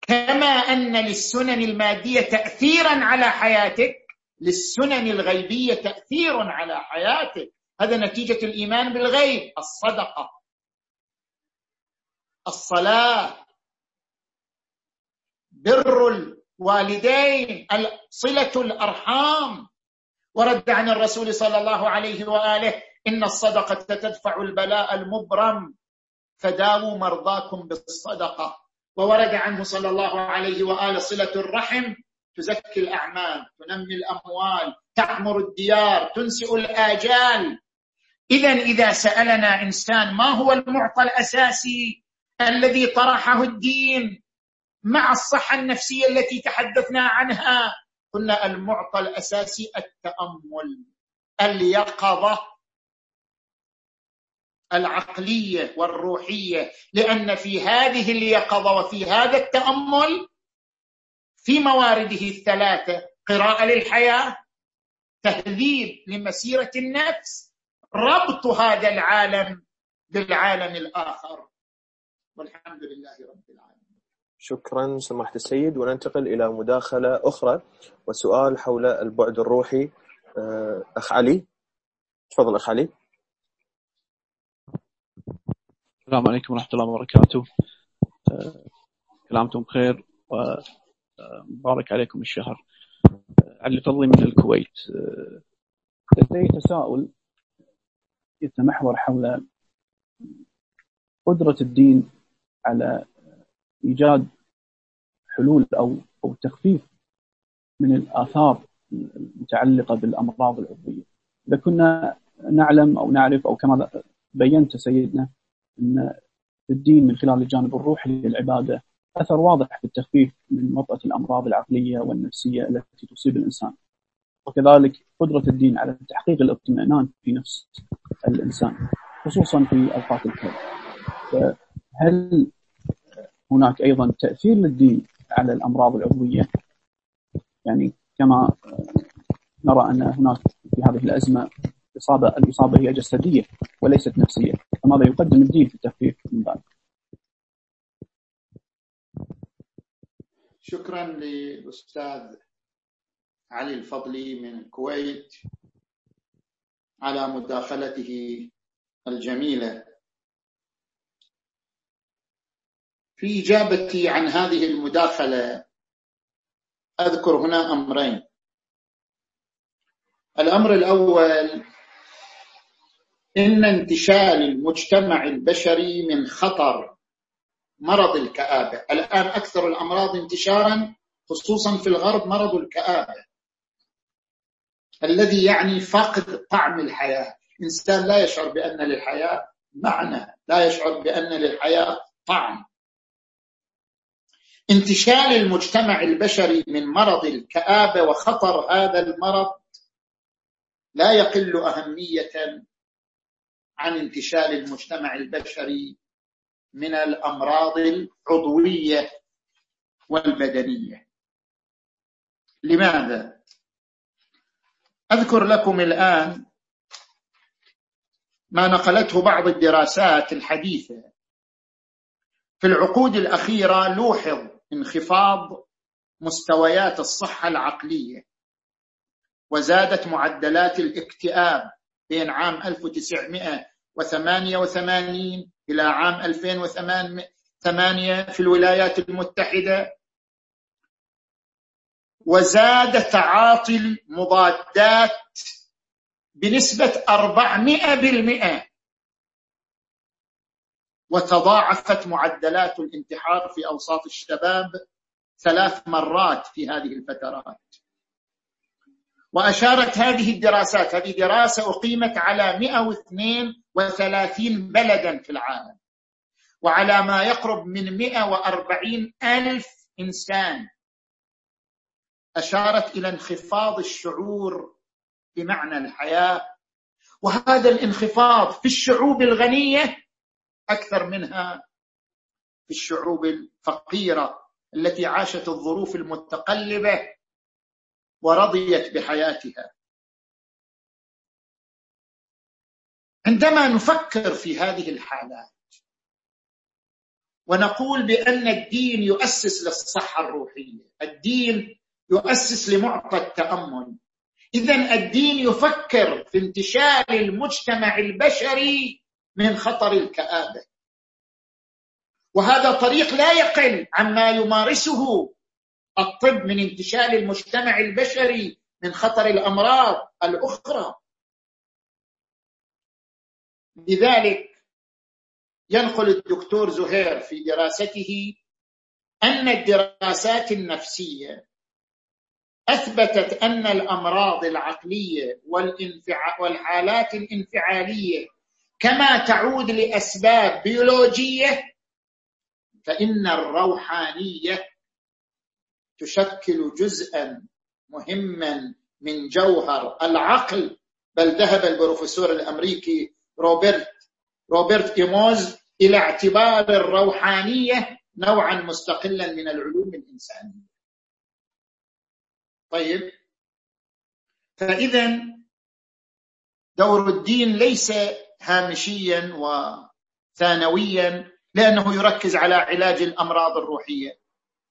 كما أن للسنن المادية تاثيرا على حياتك للسنن الغيبية تأثير على حياتك. هذا نتيجة الإيمان بالغيب. الصدقة. الصلاة. بر الوالدين. صلة الأرحام. ورد عن الرسول صلى الله عليه وآله إن الصدقة تدفع البلاء المبرم. فداووا مرضاكم بالصدقة. وورد عنه صلى الله عليه وآله صلة الرحم. تزكي الأعمال تنمي الأموال تعمر الديار تنسئ الآجال. اذا إذا سألنا إنسان ما هو المعطى الأساسي الذي طرحه الدين؟ مع الصحة النفسية التي تحدثنا عنها قلنا المعطى الأساسي التأمل اليقظة العقلية والروحية لأن في هذه اليقظة وفي هذا التأمل في موارده الثلاثة قراءة للحياة تهذيب لمسيرة النفس ربط هذا العالم بالعالم الآخر. والحمد لله رب العالمين. شكرا سماحة السيد. وننتقل إلى مداخلة أخرى وسؤال حول البعد الروحي. آه، أخ علي. تفضل أخ علي. السلام عليكم ورحمة الله وبركاته. آه، كلامكم بخير ومبارك عليكم الشهر. علي فضلي من الكويت. لدي تساؤل. يتمحور حول قدرة الدين على إيجاد حلول أو أو تخفيف من الآثار المتعلقة بالأمراض العضوية. إذا كنا نعلم أو نعرف أو كما بينت سيدنا أن الدين من خلال الجانب الروحي للعبادة أثر واضح في التخفيف من وطأة الأمراض العقلية والنفسية التي تصيب الإنسان. وكذلك قدرة الدين على تحقيق الاطمئنان في نفس الإنسان خصوصا في أوقات الكرب. هل هناك أيضا تأثير للدين على الأمراض العضوية؟ يعني كما نرى أن هناك في هذه الأزمة إصابة الإصابة هي جسدية وليست نفسية. فماذا يقدم الدين في التخفيف من ذلك؟ شكرا للأستاذ علي الفضلي من الكويت على مداخلته الجميلة. في إجابتي عن هذه المداخلة أذكر هنا أمرين. الأمر الأول إن انتشال المجتمع البشري من خطر مرض الكآبة. الآن أكثر الأمراض انتشارا خصوصا في الغرب مرض الكآبة. الذي يعني فقد طعم الحياة. إنسان لا يشعر بأن للحياة معنى لا يشعر بأن للحياة طعم. انتشال المجتمع البشري من مرض الكآبة وخطر هذا المرض لا يقل أهمية عن انتشال المجتمع البشري من الأمراض العضوية والبدنية لماذا؟ أذكر لكم الآن ما نقلته بعض الدراسات الحديثة في العقود الأخيرة لوحظ انخفاض مستويات الصحة العقلية وزادت معدلات الاكتئاب بين عام 1988 إلى عام 2008 في الولايات المتحدة وزاد تعاطي المضادات بنسبة 400% وتضاعفت معدلات الانتحار في أوساط الشباب ثلاث مرات في هذه الفترات. وأشارت هذه الدراسات هذه دراسة أقيمت على 132 بلدا في العالم. وعلى ما يقرب من 140 ألف إنسان أشارت إلى انخفاض الشعور بمعنى الحياة. وهذا الانخفاض في الشعوب الغنية أكثر منها في الشعوب الفقيرة التي عاشت الظروف المتقلبة ورضيت بحياتها. عندما نفكر في هذه الحالات ونقول بأن الدين يؤسس للصحة الروحية الدين يؤسس لمعطى التأمل. إذا الدين يفكر في انتشال المجتمع البشري من خطر الكآبة. وهذا طريق لا يقل عما يمارسه الطب من انتشال المجتمع البشري من خطر الأمراض الأخرى. لذلك ينقل الدكتور زهير في دراسته أن الدراسات النفسية أثبتت أن الأمراض العقلية والحالات الانفعالية كما تعود لأسباب بيولوجية فإن الروحانية تشكل جزءا مهما من جوهر العقل. بل ذهب البروفيسور الأمريكي روبرت روبرت إيموز إلى اعتبار الروحانية نوعا مستقلا من العلوم الإنسانية. طيب. فإذا دور الدين ليس هامشيا وثانويا لأنه يركز على علاج الأمراض الروحية.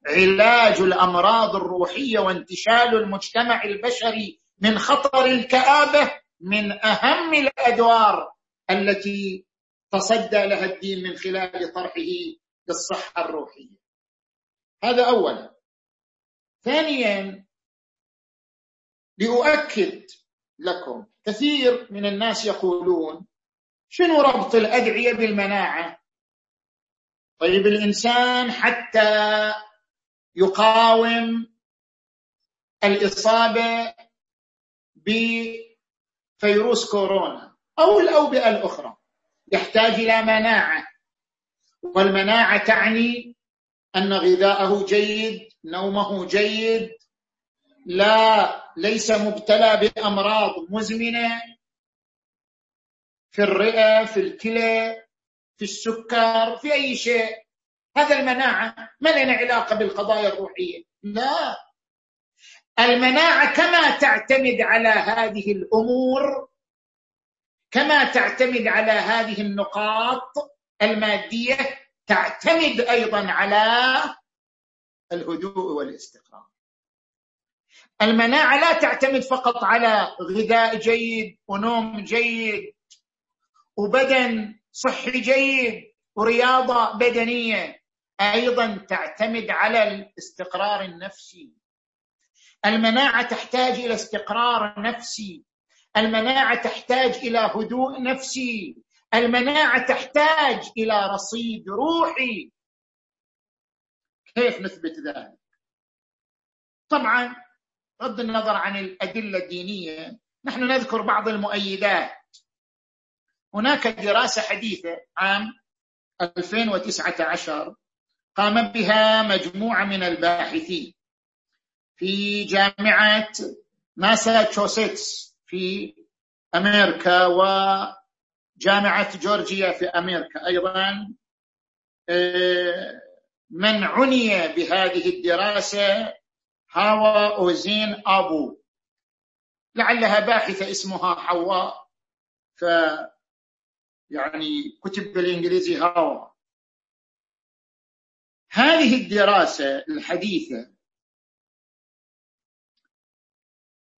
علاج الأمراض الروحية وانتشال المجتمع البشري من خطر الكآبة من أهم الأدوار التي تصدى لها الدين من خلال طرحه للصحة الروحية. هذا أولا. ثانيا لأؤكد لكم كثير من الناس يقولون شنو ربط الأدعية بالمناعة؟ طيب الإنسان حتى يقاوم الإصابة بفيروس كورونا أو الأوبئة الأخرى يحتاج إلى مناعة. والمناعة تعني أن غذاءه جيد نومه جيد لا ليس مبتلى بأمراض مزمنة في الرئة في الكلى في السكر في أي شيء. هذا المناعة ما لنا علاقة بالقضايا الروحية. لا. المناعة كما تعتمد على هذه الأمور كما تعتمد على هذه النقاط المادية تعتمد أيضا على الهدوء والاستقرار. المناعة لا تعتمد فقط على غذاء جيد ونوم جيد وبدن صحي جيد ورياضة بدنية. أيضا تعتمد على الاستقرار النفسي. المناعة تحتاج إلى استقرار نفسي. المناعة تحتاج إلى هدوء نفسي. المناعة تحتاج إلى رصيد روحي. كيف نثبت ذلك؟ طبعا بغض النظر عن الأدلة الدينية نحن نذكر بعض المؤيدات. هناك دراسة حديثة عام 2019 قام بها مجموعة من الباحثين في جامعة ماساتشوستس في أمريكا وجامعة جورجيا في أمريكا. أيضا آه، من عني بهذه الدراسة هاوا أوزين أبو. لعلها باحثة اسمها حواء ف يعني كتب بالإنجليزي هاوا هذه الدراسة الحديثة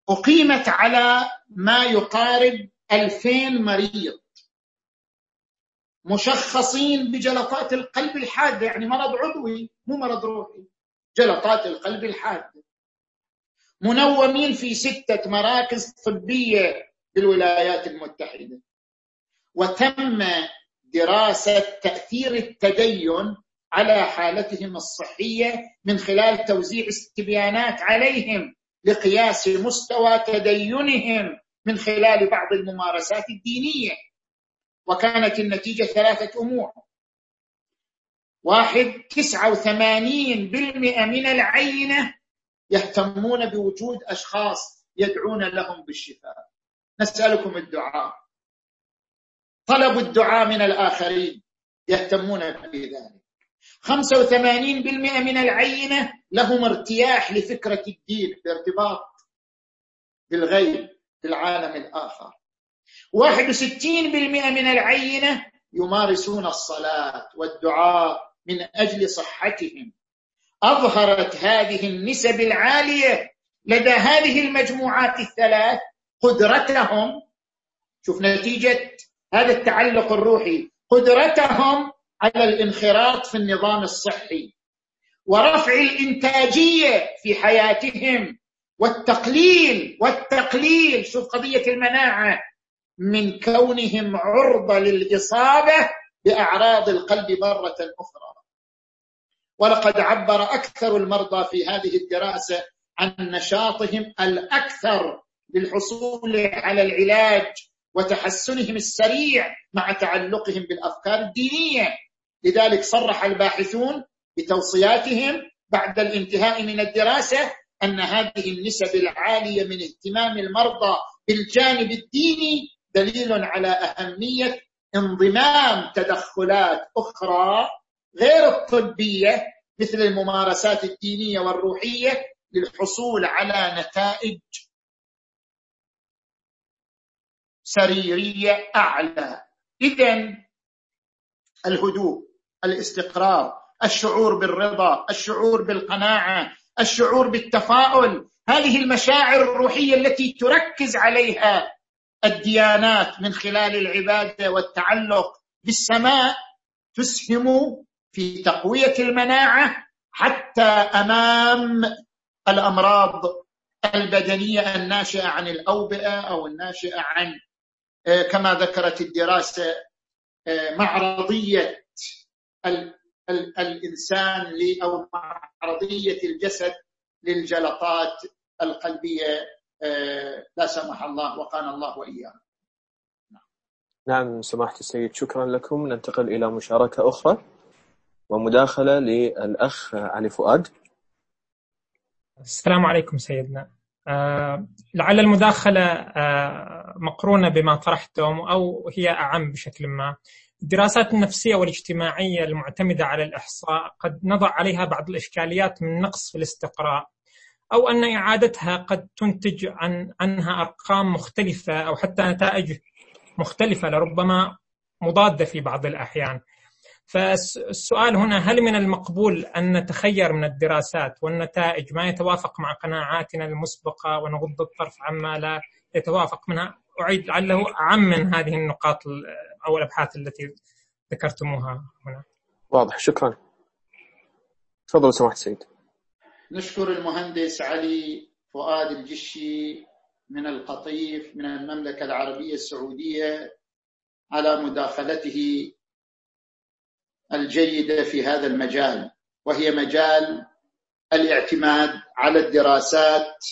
أقيمت على ما يقارب ألفين مريض مشخصين بجلطات القلب الحادة يعني مرض عضوي مو مرض روحي جلطات القلب الحادة منومين في ستة مراكز طبية بالولايات المتحدة. وتم دراسة تأثير التدين على حالتهم الصحية من خلال توزيع استبيانات عليهم لقياس مستوى تدينهم من خلال بعض الممارسات الدينية. وكانت النتيجة ثلاثة أمور. واحد تسعة وثمانين بالمئة من العينة يهتمون بوجود أشخاص يدعون لهم بالشفاء. نسألكم الدعاء. طلب الدعاء من الآخرين يهتمون بذلك. 85% من العينة لهم ارتياح لفكرة الدين بارتباط بالغيب في العالم الآخر 61% من العينة يمارسون الصلاة والدعاء من أجل صحتهم. أظهرت هذه النسب العالية لدى هذه المجموعات الثلاث قدرتهم. شوف نتيجة هذا التعلق الروحي. قدرتهم على الانخراط في النظام الصحي ورفع الإنتاجية في حياتهم والتقليل والتقليل شوف قضية المناعة من كونهم عرضة للإصابة بأعراض القلب مرة أخرى. ولقد عبر أكثر المرضى في هذه الدراسة عن نشاطهم الأكثر للحصول على العلاج وتحسنهم السريع مع تعلقهم بالأفكار الدينية. لذلك صرح الباحثون بتوصياتهم بعد الانتهاء من الدراسة أن هذه النسب العالية من اهتمام المرضى بالجانب الديني دليل على أهمية انضمام تدخلات أخرى غير الطبية مثل الممارسات الدينية والروحية للحصول على نتائج سريرية أعلى. اذا الهدوء. الاستقرار الشعور بالرضا الشعور بالقناعة الشعور بالتفاؤل. هذه المشاعر الروحية التي تركز عليها الديانات من خلال العبادة والتعلق بالسماء تسهم في تقوية المناعة حتى أمام الأمراض البدنية الناشئة عن الأوبئة أو الناشئة عن آه، كما ذكرت الدراسة آه، معرضيه الإنسان أو معرضيه الجسد للجلطات القلبية آه، لا سمح الله وقانا الله وايانا. نعم سماحة السيد شكرا لكم ننتقل إلى مشاركة أخرى ومداخلة للأخ علي فؤاد. السلام عليكم سيدنا. آه لعل المداخلة آه مقرونة بما طرحتم أو هي أعم بشكل ما. الدراسات النفسية والاجتماعية المعتمدة على الإحصاء قد نضع عليها بعض الإشكاليات من نقص في الاستقراء أو أن إعادتها قد تنتج عن عنها أرقام مختلفة أو حتى نتائج مختلفة لربما مضادة في بعض الأحيان. فالسؤال هنا هل من المقبول أن نتخير من الدراسات والنتائج ما يتوافق مع قناعاتنا المسبقة ونغض الطرف عما لا يتوافق منها؟ أعيد لعله أعم من هذه النقاط أو الأبحاث التي ذكرتموها هنا. واضح. شكرا. تفضل سماحة السيد. نشكر المهندس علي فؤاد الجشي من القطيف من المملكة العربية السعودية على مداخلته الجيدة في هذا المجال وهي مجال الاعتماد على الدراسات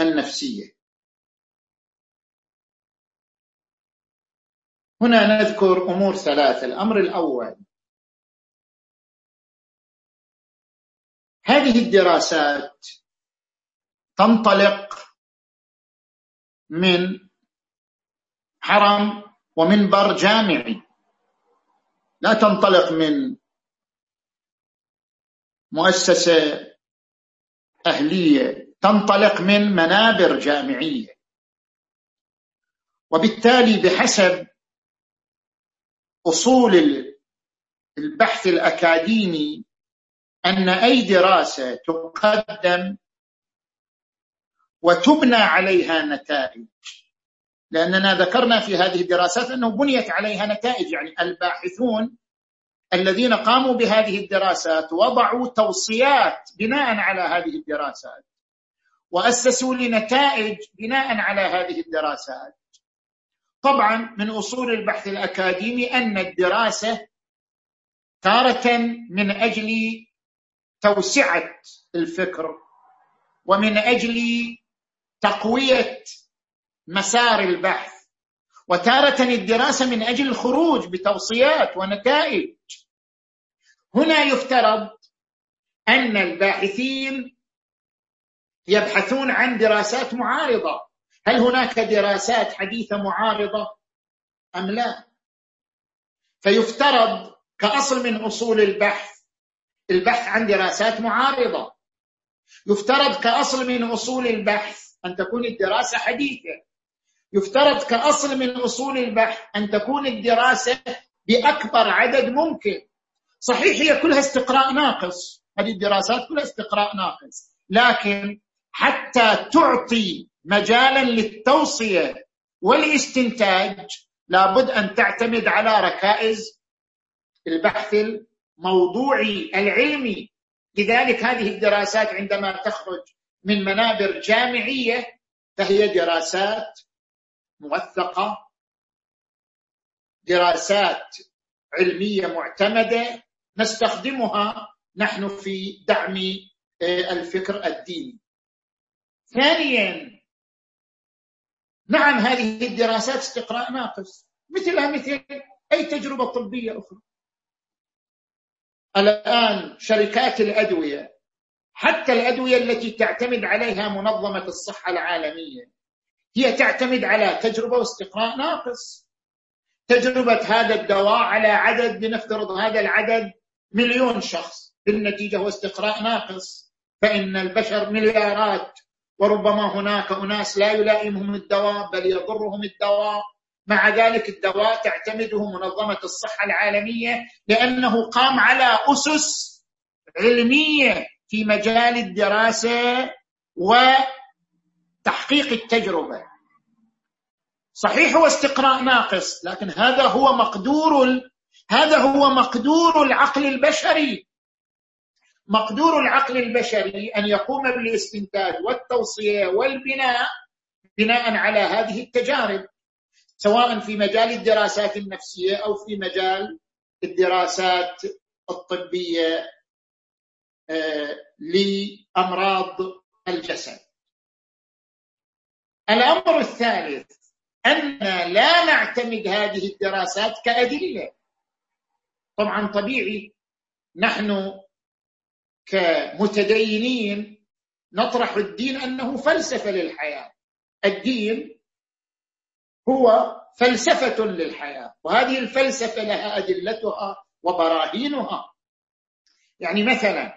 النفسية. هنا نذكر أمور ثلاثة. الأمر الأول هذه الدراسات تنطلق من حرم ومنبر جامعي. لا تنطلق من مؤسسة أهلية تنطلق من منابر جامعية. وبالتالي بحسب أصول البحث الأكاديمي أن أي دراسة تقدم وتبنى عليها نتائج. لأننا ذكرنا في هذه الدراسات أنه بنيت عليها نتائج. يعني الباحثون الذين قاموا بهذه الدراسات وضعوا توصيات بناء على هذه الدراسات وأسسوا لنتائج بناء على هذه الدراسات. طبعا من أصول البحث الأكاديمي أن الدراسة تارة من أجل توسعة الفكر ومن أجل تقوية مسار البحث. وتارة الدراسة من أجل الخروج بتوصيات ونتائج. هنا يفترض أن الباحثين يبحثون عن دراسات معارضة. هل هناك دراسات حديثة معارضة أم لا؟ فيفترض كأصل من أصول البحث. البحث عن دراسات معارضة. يفترض كأصل من أصول البحث أن تكون الدراسة حديثة. يفترض كأصل من أصول البحث أن تكون الدراسة بأكبر عدد ممكن. صحيح هي كلها استقراء ناقص. هذه الدراسات كلها استقراء ناقص. لكن حتى تعطي مجالا للتوصية والاستنتاج لابد أن تعتمد على ركائز البحث الموضوعي العلمي. لذلك هذه الدراسات عندما تخرج من منابر جامعية فهي دراسات موثقة دراسات علمية معتمدة نستخدمها نحن في دعم آه، الفكر الديني. ثانيا نعم هذه الدراسات استقراء ناقص. مثلها مثل أي تجربة طبية أخرى. الآن شركات الأدوية حتى الأدوية التي تعتمد عليها منظمة الصحة العالمية هي تعتمد على تجربة واستقراء ناقص. تجربة هذا الدواء على عدد لنفترض هذا العدد مليون شخص. بالنتيجة هو استقراء ناقص. فإن البشر مليارات. وربما هناك أناس لا يلائمهم الدواء بل يضرهم الدواء. مع ذلك الدواء تعتمده منظمة الصحة العالمية لأنه قام على أسس علمية في مجال الدراسة وتحقيق التجربة. صحيح هو استقراء ناقص لكن هذا هو مقدور هذا هو مقدور العقل البشري. مقدور العقل البشري أن يقوم بالاستنتاج والتوصية والبناء بناء على هذه التجارب سواء في مجال الدراسات النفسية أو في مجال الدراسات الطبية آه، لأمراض الجسد. الأمر الثالث أن لا نعتمد هذه الدراسات كأدلة. طبعا طبيعي نحن كمتدينين نطرح الدين أنه فلسفة للحياة. الدين هو فلسفة للحياة وهذه الفلسفة لها أدلتها وبراهينها. يعني مثلا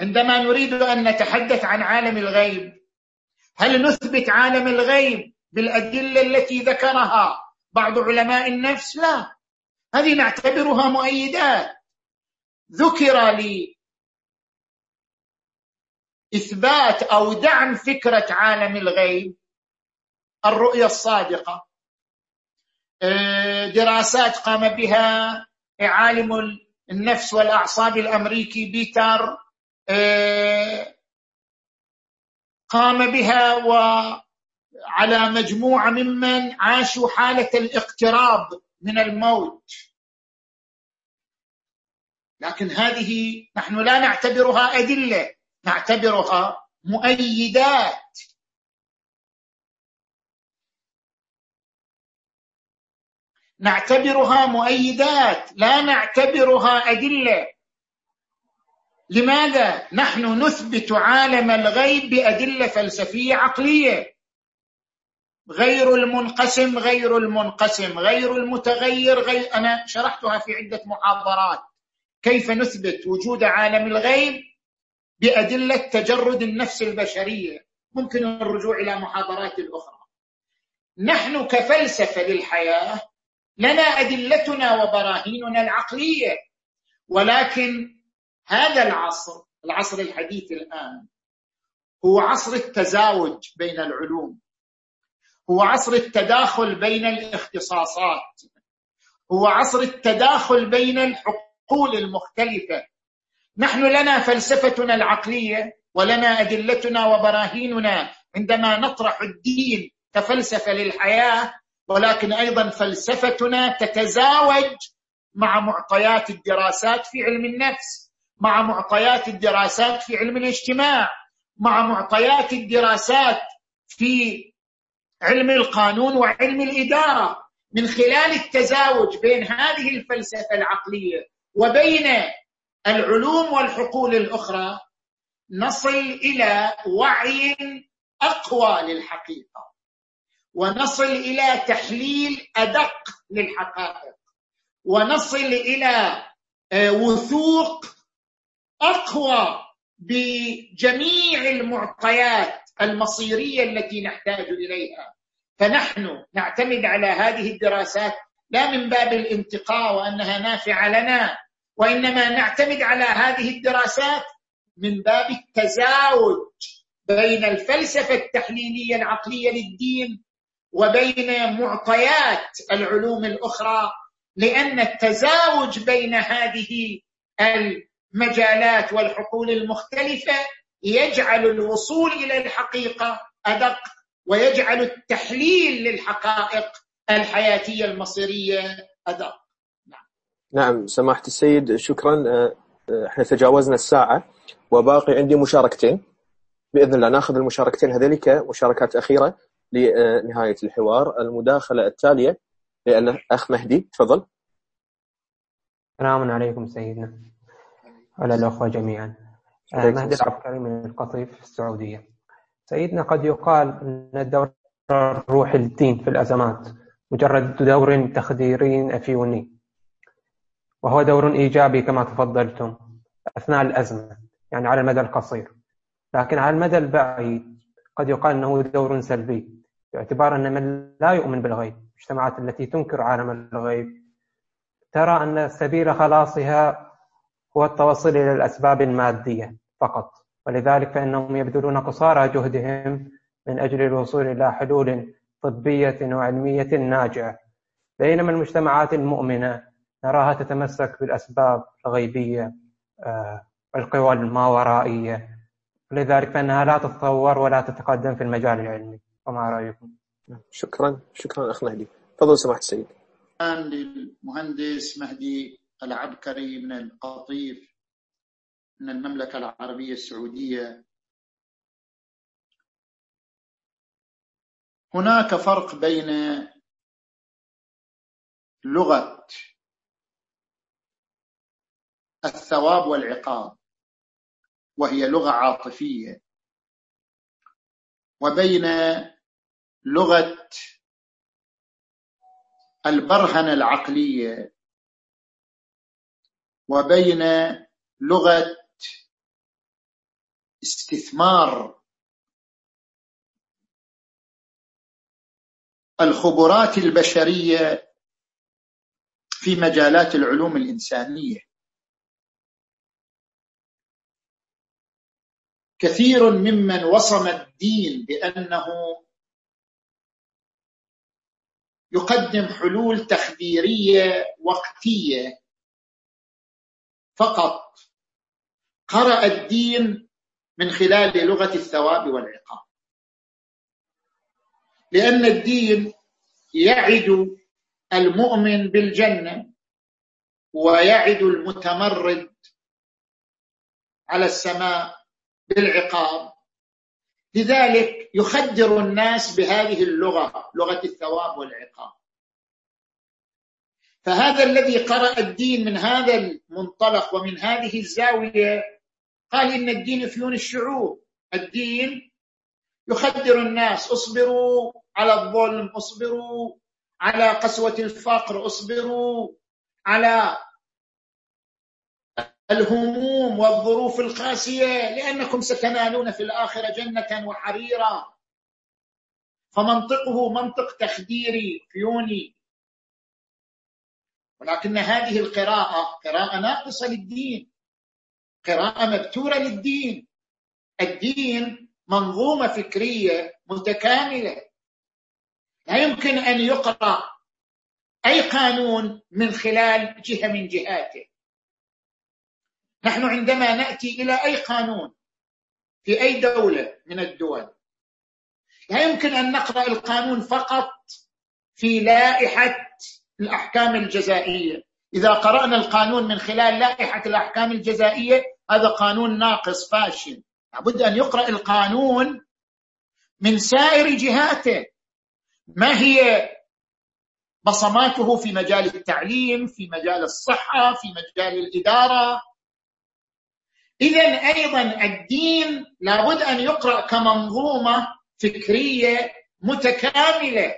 عندما نريد أن نتحدث عن عالم الغيب هل نثبت عالم الغيب بالأدلة التي ذكرها بعض علماء النفس؟ لا. هذه نعتبرها مؤيدات. ذكر لي إثبات أو دعم فكرة عالم الغيب الرؤية الصادقة. آه، دراسات قام بها عالم النفس والأعصاب الأمريكي بيتر. آه، قام بها وعلى مجموعة ممن عاشوا حالة الاقتراب من الموت. لكن هذه نحن لا نعتبرها أدلة. نعتبرها مؤيدات. نعتبرها مؤيدات لا نعتبرها أدلة. لماذا نحن نثبت عالم الغيب بأدلة فلسفية عقلية؟ غير المنقسم غير المنقسم غير المتغير غير أنا شرحتها في عدة محاضرات. كيف نثبت وجود عالم الغيب؟ بأدلة تجرد النفس البشرية ممكن الرجوع إلى محاضرات أخرى. نحن كفلسفة للحياة لنا أدلتنا وبراهيننا العقلية ولكن هذا العصر العصر الحديث الآن هو عصر التزاوج بين العلوم هو عصر التداخل بين الاختصاصات هو عصر التداخل بين الحقول المختلفة. نحن لنا فلسفتنا العقلية ولنا أدلتنا وبراهيننا عندما نطرح الدين كفلسفة للحياة ولكن أيضا فلسفتنا تتزاوج مع معطيات الدراسات في علم النفس مع معطيات الدراسات في علم الاجتماع مع معطيات الدراسات في علم القانون وعلم الإدارة. من خلال التزاوج بين هذه الفلسفة العقلية وبين العلوم والحقول الأخرى نصل إلى وعي أقوى للحقيقة ونصل إلى تحليل أدق للحقائق ونصل إلى آه، وثوق أقوى بجميع المعطيات المصيرية التي نحتاج إليها. فنحن نعتمد على هذه الدراسات لا من باب الانتقاء وأنها نافعة لنا وإنما نعتمد على هذه الدراسات من باب التزاوج بين الفلسفة التحليلية العقلية للدين وبين معطيات العلوم الأخرى لأن التزاوج بين هذه المجالات والحقول المختلفة يجعل الوصول إلى الحقيقة أدق ويجعل التحليل للحقائق الحياتية المصيرية أدق. نعم, سماحة السيد شكرا. أه، أه، إحنا تجاوزنا الساعة وباقي عندي مشاركتين. بإذن الله ناخذ المشاركتين هذيل كمشاركات أخيرة لنهاية الحوار. المداخلة التالية لأن أخ مهدي تفضل. السلام عليكم سيدنا. على الأخوة جميعا. آه، مهدي العبقري من القطيف السعودية. سيدنا قد يقال أن الدور الروحي للدين في الأزمات مجرد دور تخديري أفيوني. وهو دور إيجابي كما تفضلتم أثناء الأزمة يعني على المدى القصير. لكن على المدى البعيد قد يقال أنه دور سلبي باعتبار أن من لا يؤمن بالغيب المجتمعات التي تنكر عالم الغيب ترى أن سبيل خلاصها هو التوصل إلى الأسباب المادية فقط. ولذلك فإنهم يبذلون قصارى جهدهم من أجل الوصول إلى حلول طبية وعلمية ناجعة. بينما المجتمعات المؤمنة نراها تتمسك بالأسباب الغيبية آه، والقوى الماورائية. لذلك فإنها لا تتطور ولا تتقدم في المجال العلمي. وما رأيكم؟ شكرا. شكرا أخ مهدي. تفضل سماحة السيد. الآن للمهندس مهدي العبكري من القطيف من المملكة العربية السعودية. هناك فرق بين لغة الثواب والعقاب وهي لغة عاطفية. وبين لغة البرهنة العقلية وبين لغة استثمار الخبرات البشرية في مجالات العلوم الإنسانية. كثير ممن وصم الدين بأنه يقدم حلول تخديرية وقتية. فقط قرأ الدين من خلال لغة الثواب والعقاب. لأن الدين يعد المؤمن بالجنة ويعد المتمرد على السماء بالعقاب. لذلك يخدر الناس بهذه اللغة لغة الثواب والعقاب. فهذا الذي قرأ الدين من هذا المنطلق ومن هذه الزاوية قال إن الدين فيون الشعوب. الدين يخدر الناس. اصبروا على الظلم اصبروا على قسوة الفقر اصبروا على الهموم والظروف القاسية لأنكم ستنالون في الآخرة جنة وحريرا. فمنطقه منطق تخديري فيوني ولكن هذه القراءة قراءة ناقصة للدين. قراءة مبتورة للدين. الدين منظومة فكرية متكاملة. لا يمكن أن يقرأ أي قانون من خلال جهة من جهاته. نحن عندما نأتي إلى أي قانون في أي دولة من الدول لا يمكن أن نقرأ القانون فقط في لائحة الأحكام الجزائية. إذا قرأنا القانون من خلال لائحة الأحكام الجزائية هذا قانون ناقص فاشل. لابد أن يقرأ القانون من سائر جهاته. ما هي بصماته في مجال التعليم في مجال الصحة في مجال الإدارة؟ إذا أيضا الدين لابد أن يقرأ كمنظومة فكرية متكاملة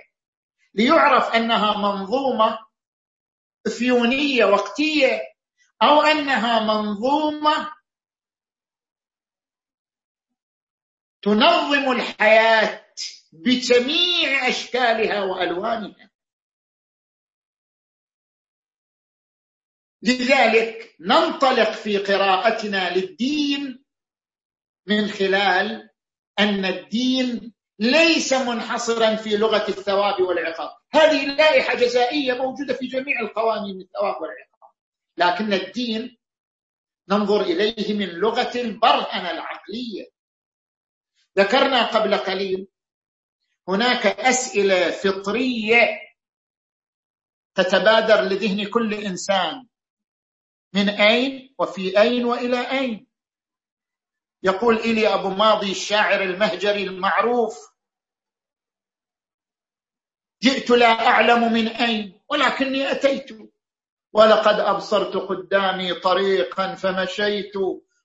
ليعرف أنها منظومة ثيونية وقتية أو أنها منظومة تنظم الحياة بجميع أشكالها وألوانها. لذلك ننطلق في قراءتنا للدين من خلال أن الدين ليس منحصرا في لغة الثواب والعقاب. هذه لائحة جزائية موجودة في جميع القوانين الثواب والعقاب. لكن الدين ننظر إليه من لغة البرهنة العقلية. ذكرنا قبل قليل هناك أسئلة فطرية تتبادر لذهن كل إنسان. من أين وفي أين وإلى أين؟ يقول إلي أبو ماضي الشاعر المهجري المعروف جئت لا أعلم من أين ولكني أتيت ولقد أبصرت قدامي طريقا فمشيت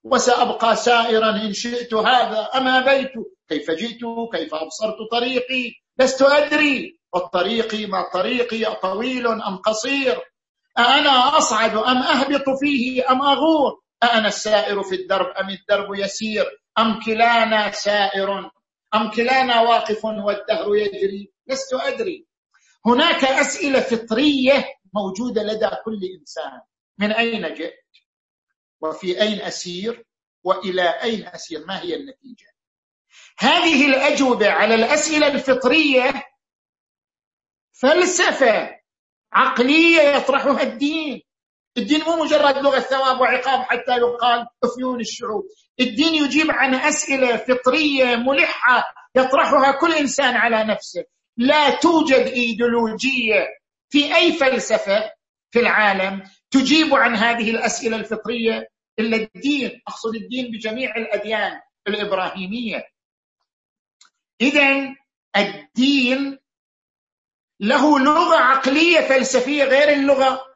وسأبقى سائرا إن شئت هذا أما بيت كيف جئت؟ كيف أبصرت طريقي؟ لست أدري والطريق ما طريقي طويل أم قصير؟ أأنا أصعد أم أهبط فيه أم أغور؟ أأنا السائر في الدرب أم الدرب يسير؟ أم كلانا سائر؟ أم كلانا واقف والدهر يجري؟ لست أدري. هناك أسئلة فطرية موجودة لدى كل إنسان. من أين جئت؟ وفي أين أسير؟ وإلى أين أسير؟ ما هي النتيجة؟ هذه الأجوبة على الأسئلة الفطرية فلسفة. عقلية يطرحها الدين. الدين مو مجرد لغة ثواب وعقاب حتى يقال أفيون الشعوب. الدين يجيب عن أسئلة فطرية ملحة يطرحها كل إنسان على نفسه. لا توجد إيديولوجية في أي فلسفة في العالم تجيب عن هذه الأسئلة الفطرية إلا الدين. أقصد الدين بجميع الأديان الإبراهيمية. إذا الدين له لغة عقلية فلسفية غير اللغة.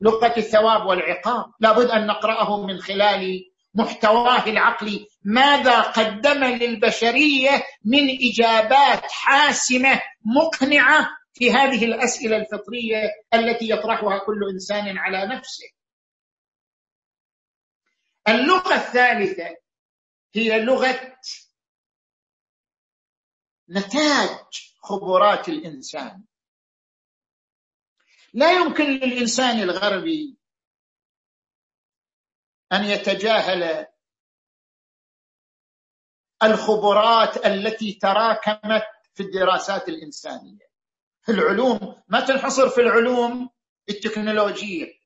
لغة الثواب والعقاب. لابد أن نقرأه من خلال محتواه العقلي. ماذا قدم للبشرية من إجابات حاسمة مقنعة في هذه الأسئلة الفطرية التي يطرحها كل إنسان على نفسه؟ اللغة الثالثة هي لغة نتاج. خبرات الإنسان. لا يمكن للإنسان الغربي أن يتجاهل الخبرات التي تراكمت في الدراسات الإنسانية. في العلوم ما تنحصر في العلوم التكنولوجية.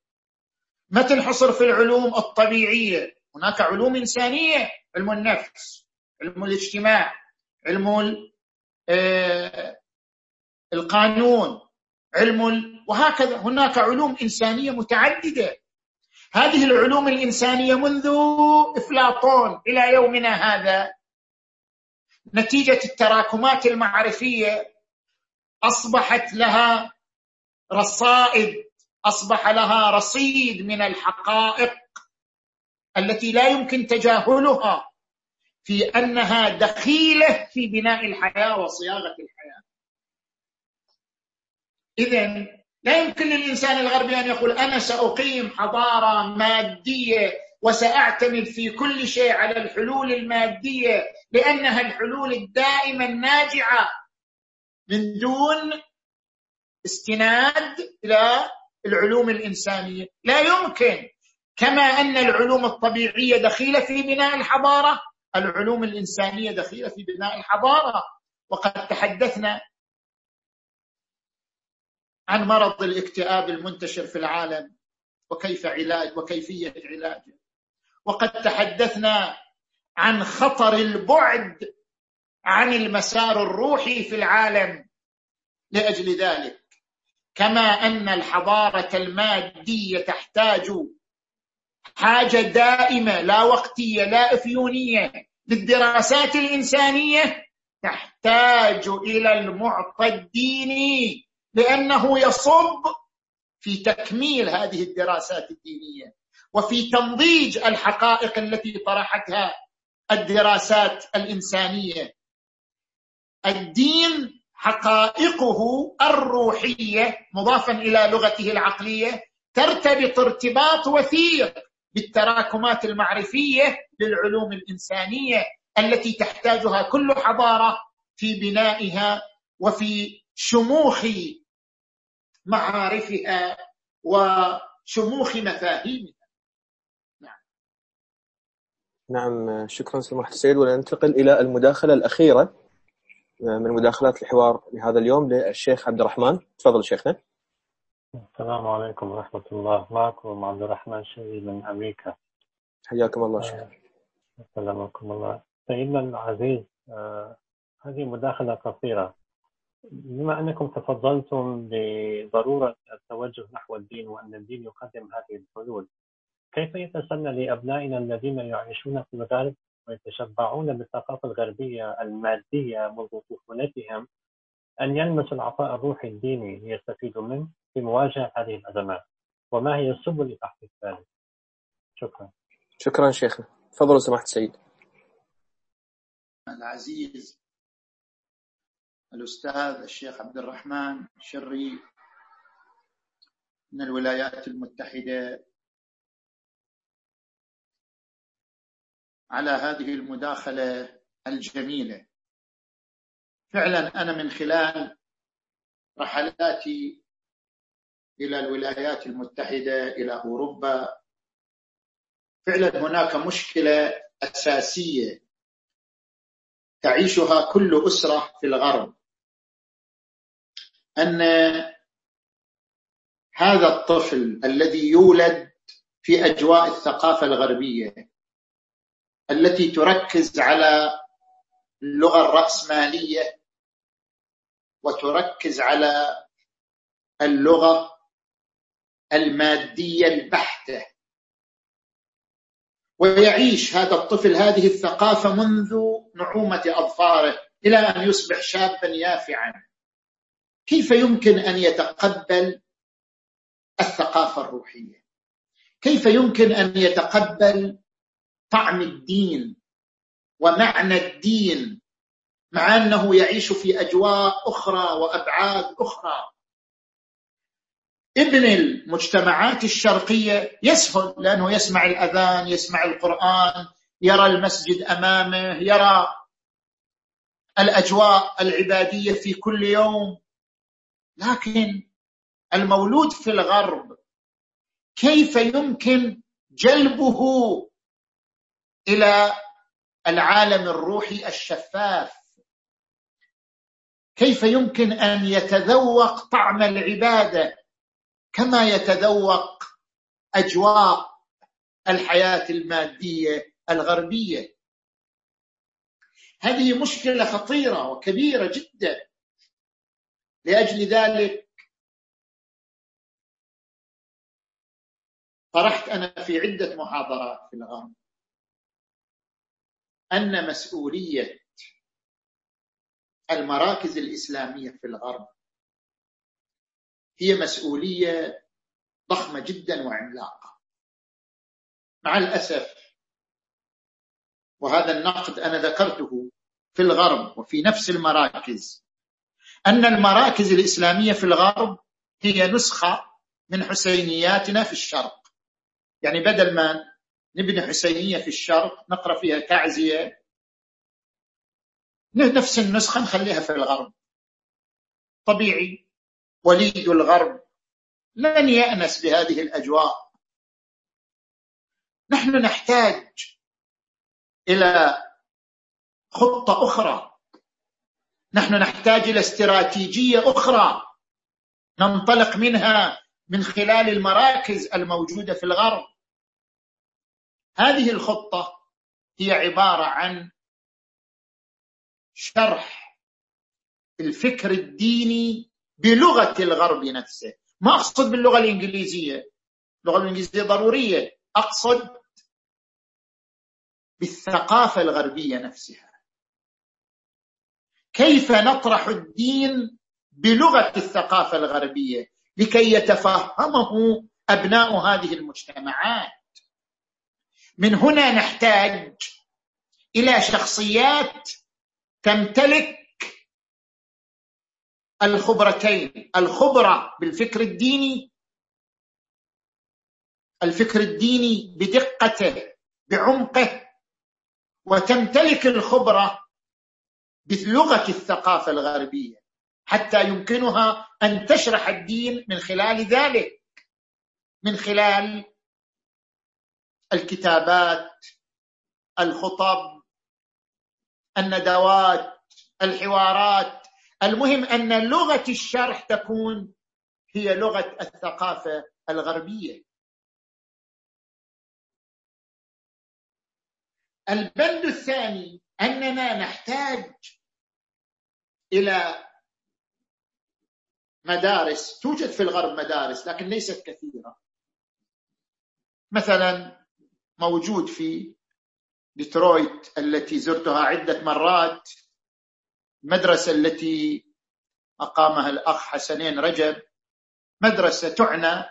ما تنحصر في العلوم الطبيعية. هناك علوم إنسانية علم النفس علم الاجتماع علم القانون علم وهكذا. هناك علوم إنسانية متعددة. هذه العلوم الإنسانية منذ إفلاطون إلى يومنا هذا. نتيجة التراكمات المعرفية أصبحت لها رصائد أصبح لها رصيد من الحقائق التي لا يمكن تجاهلها. في أنها دخيلة في بناء الحياة وصياغة الحياة. اذا لا يمكن للإنسان الغربي أن يقول أنا سأقيم حضارة مادية وسأعتمد في كل شيء على الحلول المادية لأنها الحلول الدائمة الناجعة من دون استناد إلى العلوم الإنسانية، لا يمكن. كما أن العلوم الطبيعية دخيلة في بناء الحضارة. العلوم الإنسانية دخيلة في بناء الحضارة. وقد تحدثنا عن مرض الاكتئاب المنتشر في العالم وكيف علاج وكيفية علاجه. وقد تحدثنا عن خطر البعد عن المسار الروحي في العالم لأجل ذلك. كما أن الحضارة المادية تحتاج حاجة دائمة لا وقتية لا أفيونية للدراسات الإنسانية تحتاج إلى المعطى الديني لأنه يصب في تكميل هذه الدراسات الدينية وفي تنضيج الحقائق التي طرحتها الدراسات الإنسانية. الدين حقائقه الروحية مضافا إلى لغته العقلية ترتبط ارتباط وثيق بالتراكمات المعرفية للعلوم الإنسانية التي تحتاجها كل حضارة في بنائها وفي شموخ معارفها وشموخ مفاهيمها. نعم. نعم شكرا سماحة السيد. وننتقل إلى المداخلة الأخيرة من مداخلات الحوار لهذا اليوم للشيخ عبد الرحمن. تفضل شيخنا. السلام عليكم ورحمة الله. معكم عبد الرحمن شهيد من أمريكا. حياكم الله شيخ. سلامكم الله. سيدنا العزيز آه هذه مداخلة قصيرة. بما أنكم تفضلتم بضرورة التوجه نحو الدين وأن الدين يقدم هذه الحلول كيف يتسنى لأبنائنا الذين يعيشون في الغرب ويتشبعون بالثقافة الغربية المادية منذ طفولتهم أن يلمسوا العطاء الروحي الديني ليستفيدوا منه في مواجهة هذه الأزمات. وما هي السبل لتحقيق ذلك؟ شكرا. شكرا شيخنا. تفضلوا سماحة السيد. العزيز الأستاذ الشيخ عبد الرحمن شري من الولايات المتحدة. على هذه المداخلة الجميلة فعلا أنا من خلال رحلاتي إلى الولايات المتحدة إلى أوروبا فعلا هناك مشكلة أساسية تعيشها كل أسرة في الغرب أن هذا الطفل الذي يولد في أجواء الثقافة الغربية التي تركز على اللغة الرأسمالية وتركز على اللغة المادية البحتة. ويعيش هذا الطفل هذه الثقافة منذ نعومة أظفاره إلى أن يصبح شابا يافعا. كيف يمكن أن يتقبل الثقافة الروحية؟ كيف يمكن أن يتقبل طعم الدين ومعنى الدين مع أنه يعيش في أجواء أخرى وأبعاد أخرى. ابن المجتمعات الشرقية يسهل لأنه يسمع الأذان يسمع القرآن يرى المسجد أمامه يرى الأجواء العبادية في كل يوم. لكن المولود في الغرب كيف يمكن جلبه إلى العالم الروحي الشفاف؟ كيف يمكن أن يتذوق طعم العباده كما يتذوق أجواء الحياة المادية الغربية؟ هذه مشكلة خطيرة وكبيرة جدا. لأجل ذلك طرحت أنا في عدة محاضرات في الغرب أن مسؤولية المراكز الإسلامية في الغرب. هي مسؤولية ضخمة جدا وعملاقة. مع الأسف وهذا النقد أنا ذكرته في الغرب وفي نفس المراكز أن المراكز الإسلامية في الغرب هي نسخة من حسينياتنا في الشرق. يعني بدل ما نبني حسينية في الشرق نقرأ فيها تعزية نفس النسخة نخليها في الغرب. طبيعي. وليد الغرب. لن يأنس بهذه الأجواء. نحن نحتاج إلى خطة أخرى. نحن نحتاج إلى استراتيجية أخرى. ننطلق منها من خلال المراكز الموجودة في الغرب. هذه الخطة هي عبارة عن شرح الفكر الديني بلغة الغرب نفسه. ما أقصد باللغة الإنجليزية. اللغة الإنجليزية ضرورية. أقصد بالثقافة الغربية نفسها. كيف نطرح الدين بلغة الثقافة الغربية؟ لكي يتفهمه أبناء هذه المجتمعات. من هنا نحتاج إلى شخصيات تمتلك الخبرتين. الخبرة بالفكر الديني الفكر الديني بدقته بعمقه وتمتلك الخبرة بلغة الثقافة الغربية حتى يمكنها أن تشرح الدين من خلال ذلك من خلال الكتابات الخطب الندوات الحوارات. المهم أن لغة الشرح تكون هي لغة الثقافة الغربية. البند الثاني أننا نحتاج إلى مدارس توجد في الغرب مدارس لكن ليست كثيرة. مثلا موجود في ديترويت التي زرتها عدة مرات المدرسة التي أقامها الأخ حسنين رجب مدرسة تعنى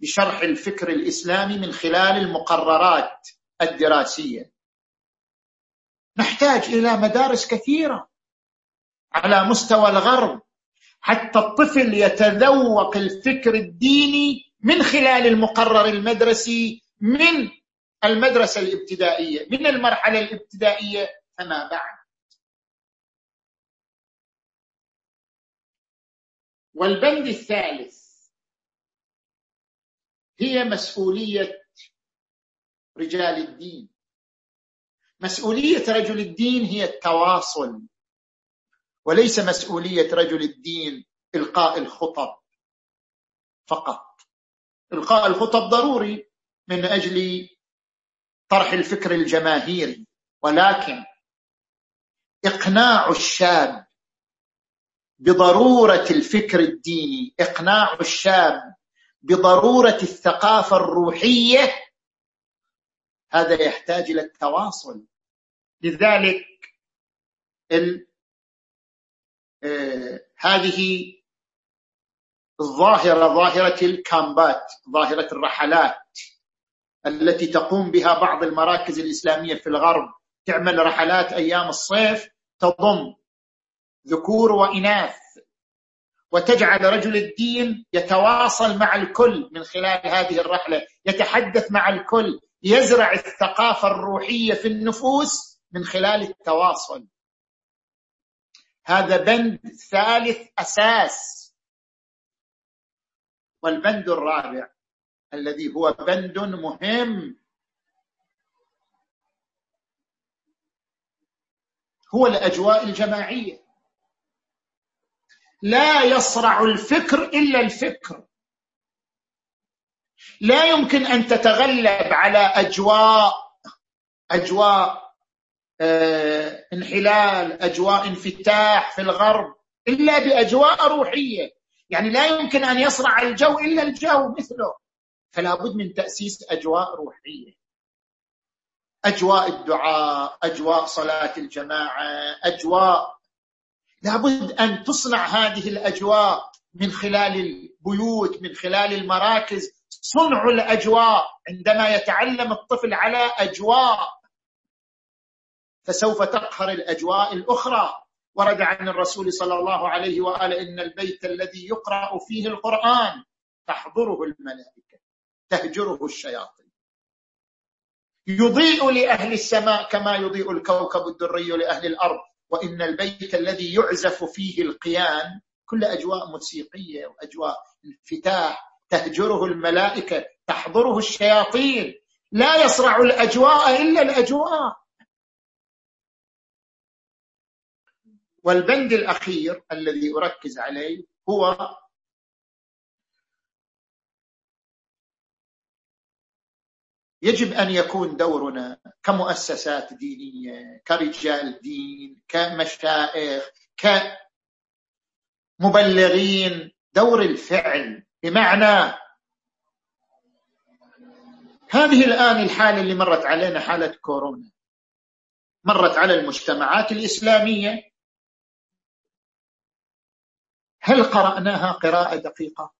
بشرح الفكر الإسلامي من خلال المقررات الدراسية. نحتاج إلى مدارس كثيرة على مستوى الغرب حتى الطفل يتذوق الفكر الديني من خلال المقرر المدرسي من المدرسة الابتدائية. من المرحلة الابتدائية؟ فما بعد. والبند الثالث. هي مسؤولية رجال الدين. مسؤولية رجل الدين هي التواصل وليس مسؤولية رجل الدين إلقاء الخطب فقط. إلقاء الخطب ضروري من أجل طرح الفكر الجماهيري ولكن إقناع الشاب بضرورة الفكر الديني إقناع الشاب بضرورة الثقافة الروحية هذا يحتاج إلى التواصل. لذلك ال... آه هذه الظاهرة ظاهرة الكامبات ظاهرة الرحلات التي تقوم بها بعض المراكز الإسلامية في الغرب تعمل رحلات أيام الصيف تضم ذكور وإناث وتجعل رجل الدين يتواصل مع الكل من خلال هذه الرحلة يتحدث مع الكل يزرع الثقافة الروحية في النفوس من خلال التواصل. هذا بند ثالث أساس والبند الرابع الذي هو بند مهم. هو الأجواء الجماعية. لا يصرع الفكر إلا الفكر. لا يمكن أن تتغلب على أجواء أجواء آه انحلال أجواء انفتاح في الغرب إلا بأجواء روحية. يعني لا يمكن أن يصرع الجو إلا الجو مثله. فلا بد من تأسيس أجواء روحية. أجواء الدعاء أجواء صلاة الجماعة أجواء لابد أن تصنع هذه الأجواء من خلال البيوت من خلال المراكز. صنع الأجواء. عندما يتعلم الطفل على أجواء فسوف تقهر الأجواء الأخرى. ورد عن الرسول صلى الله عليه وآله إن البيت الذي يقرأ فيه القرآن تحضره الملائكة. تهجره الشياطين. يضيء لأهل السماء كما يضيء الكوكب الدري لأهل الأرض وإن البيت الذي يعزف فيه القيان كل أجواء موسيقية وأجواء انفتاح تهجره الملائكة تحضره الشياطين. لا يصرع الأجواء إلا الأجواء. والبند الأخير الذي أركز عليه هو يجب أن يكون دورنا كمؤسسات دينية كرجال دين كمشائخ كمبلغين دور الفعل بمعنى هذه الآن الحالة اللي مرت علينا حالة كورونا مرت على المجتمعات الإسلامية هل قرأناها قراءة دقيقة؟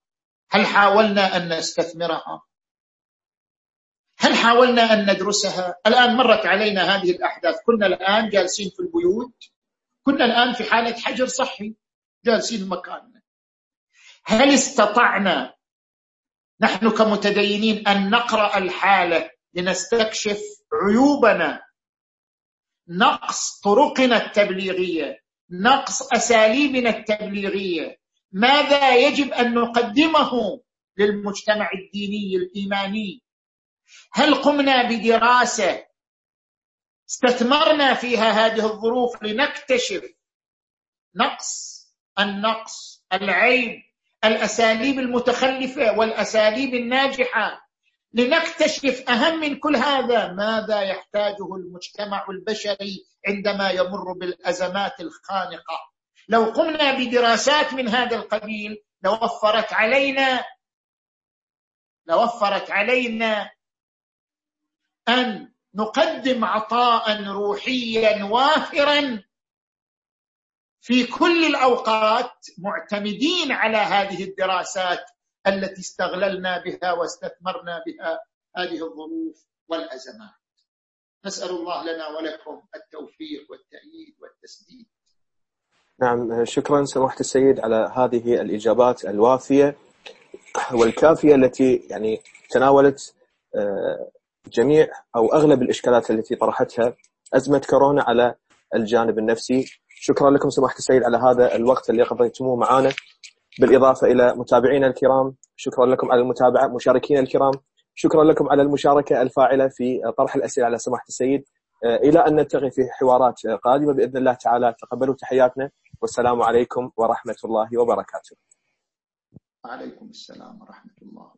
هل حاولنا أن نستثمرها؟ هل حاولنا أن ندرسها؟ الآن مرت علينا هذه الأحداث. كنا الآن جالسين في البيوت. كنا الآن في حالة حجر صحي. جالسين مكاننا. هل استطعنا نحن كمتدينين أن نقرأ الحالة لنستكشف عيوبنا؟ نقص طرقنا التبليغية. نقص أساليبنا التبليغية. ماذا يجب أن نقدمه للمجتمع الديني الإيماني؟ هل قمنا بدراسة استثمرنا فيها هذه الظروف لنكتشف نقص النقص العيب الأساليب المتخلفة والأساليب الناجحة لنكتشف أهم من كل هذا؟ ماذا يحتاجه المجتمع البشري عندما يمر بالأزمات الخانقة؟ لو قمنا بدراسات من هذا القبيل لوفرت علينا لوفرت علينا أن نقدم عطاء روحيا وافرا في كل الأوقات معتمدين على هذه الدراسات التي استغللنا بها واستثمرنا بها هذه الظروف والأزمات. نسأل الله لنا ولكم التوفيق والتأييد والتسديد. نعم شكرا سماحة السيد على هذه الإجابات الوافية والكافية التي يعني تناولت آه، جميع أو أغلب الإشكالات التي طرحتها أزمة كورونا على الجانب النفسي. شكرا لكم سماحة السيد على هذا الوقت اللي قضيتموه معنا بالإضافة إلى متابعينا الكرام شكرا لكم على المتابعة مشاركينا الكرام. شكرا لكم على المشاركة الفاعلة في طرح الأسئلة على سماحة السيد. إلى أن نلتقي في حوارات قادمة بإذن الله تعالى. تقبلوا تحياتنا. والسلام عليكم ورحمة الله وبركاته. وعليكم السلام ورحمة الله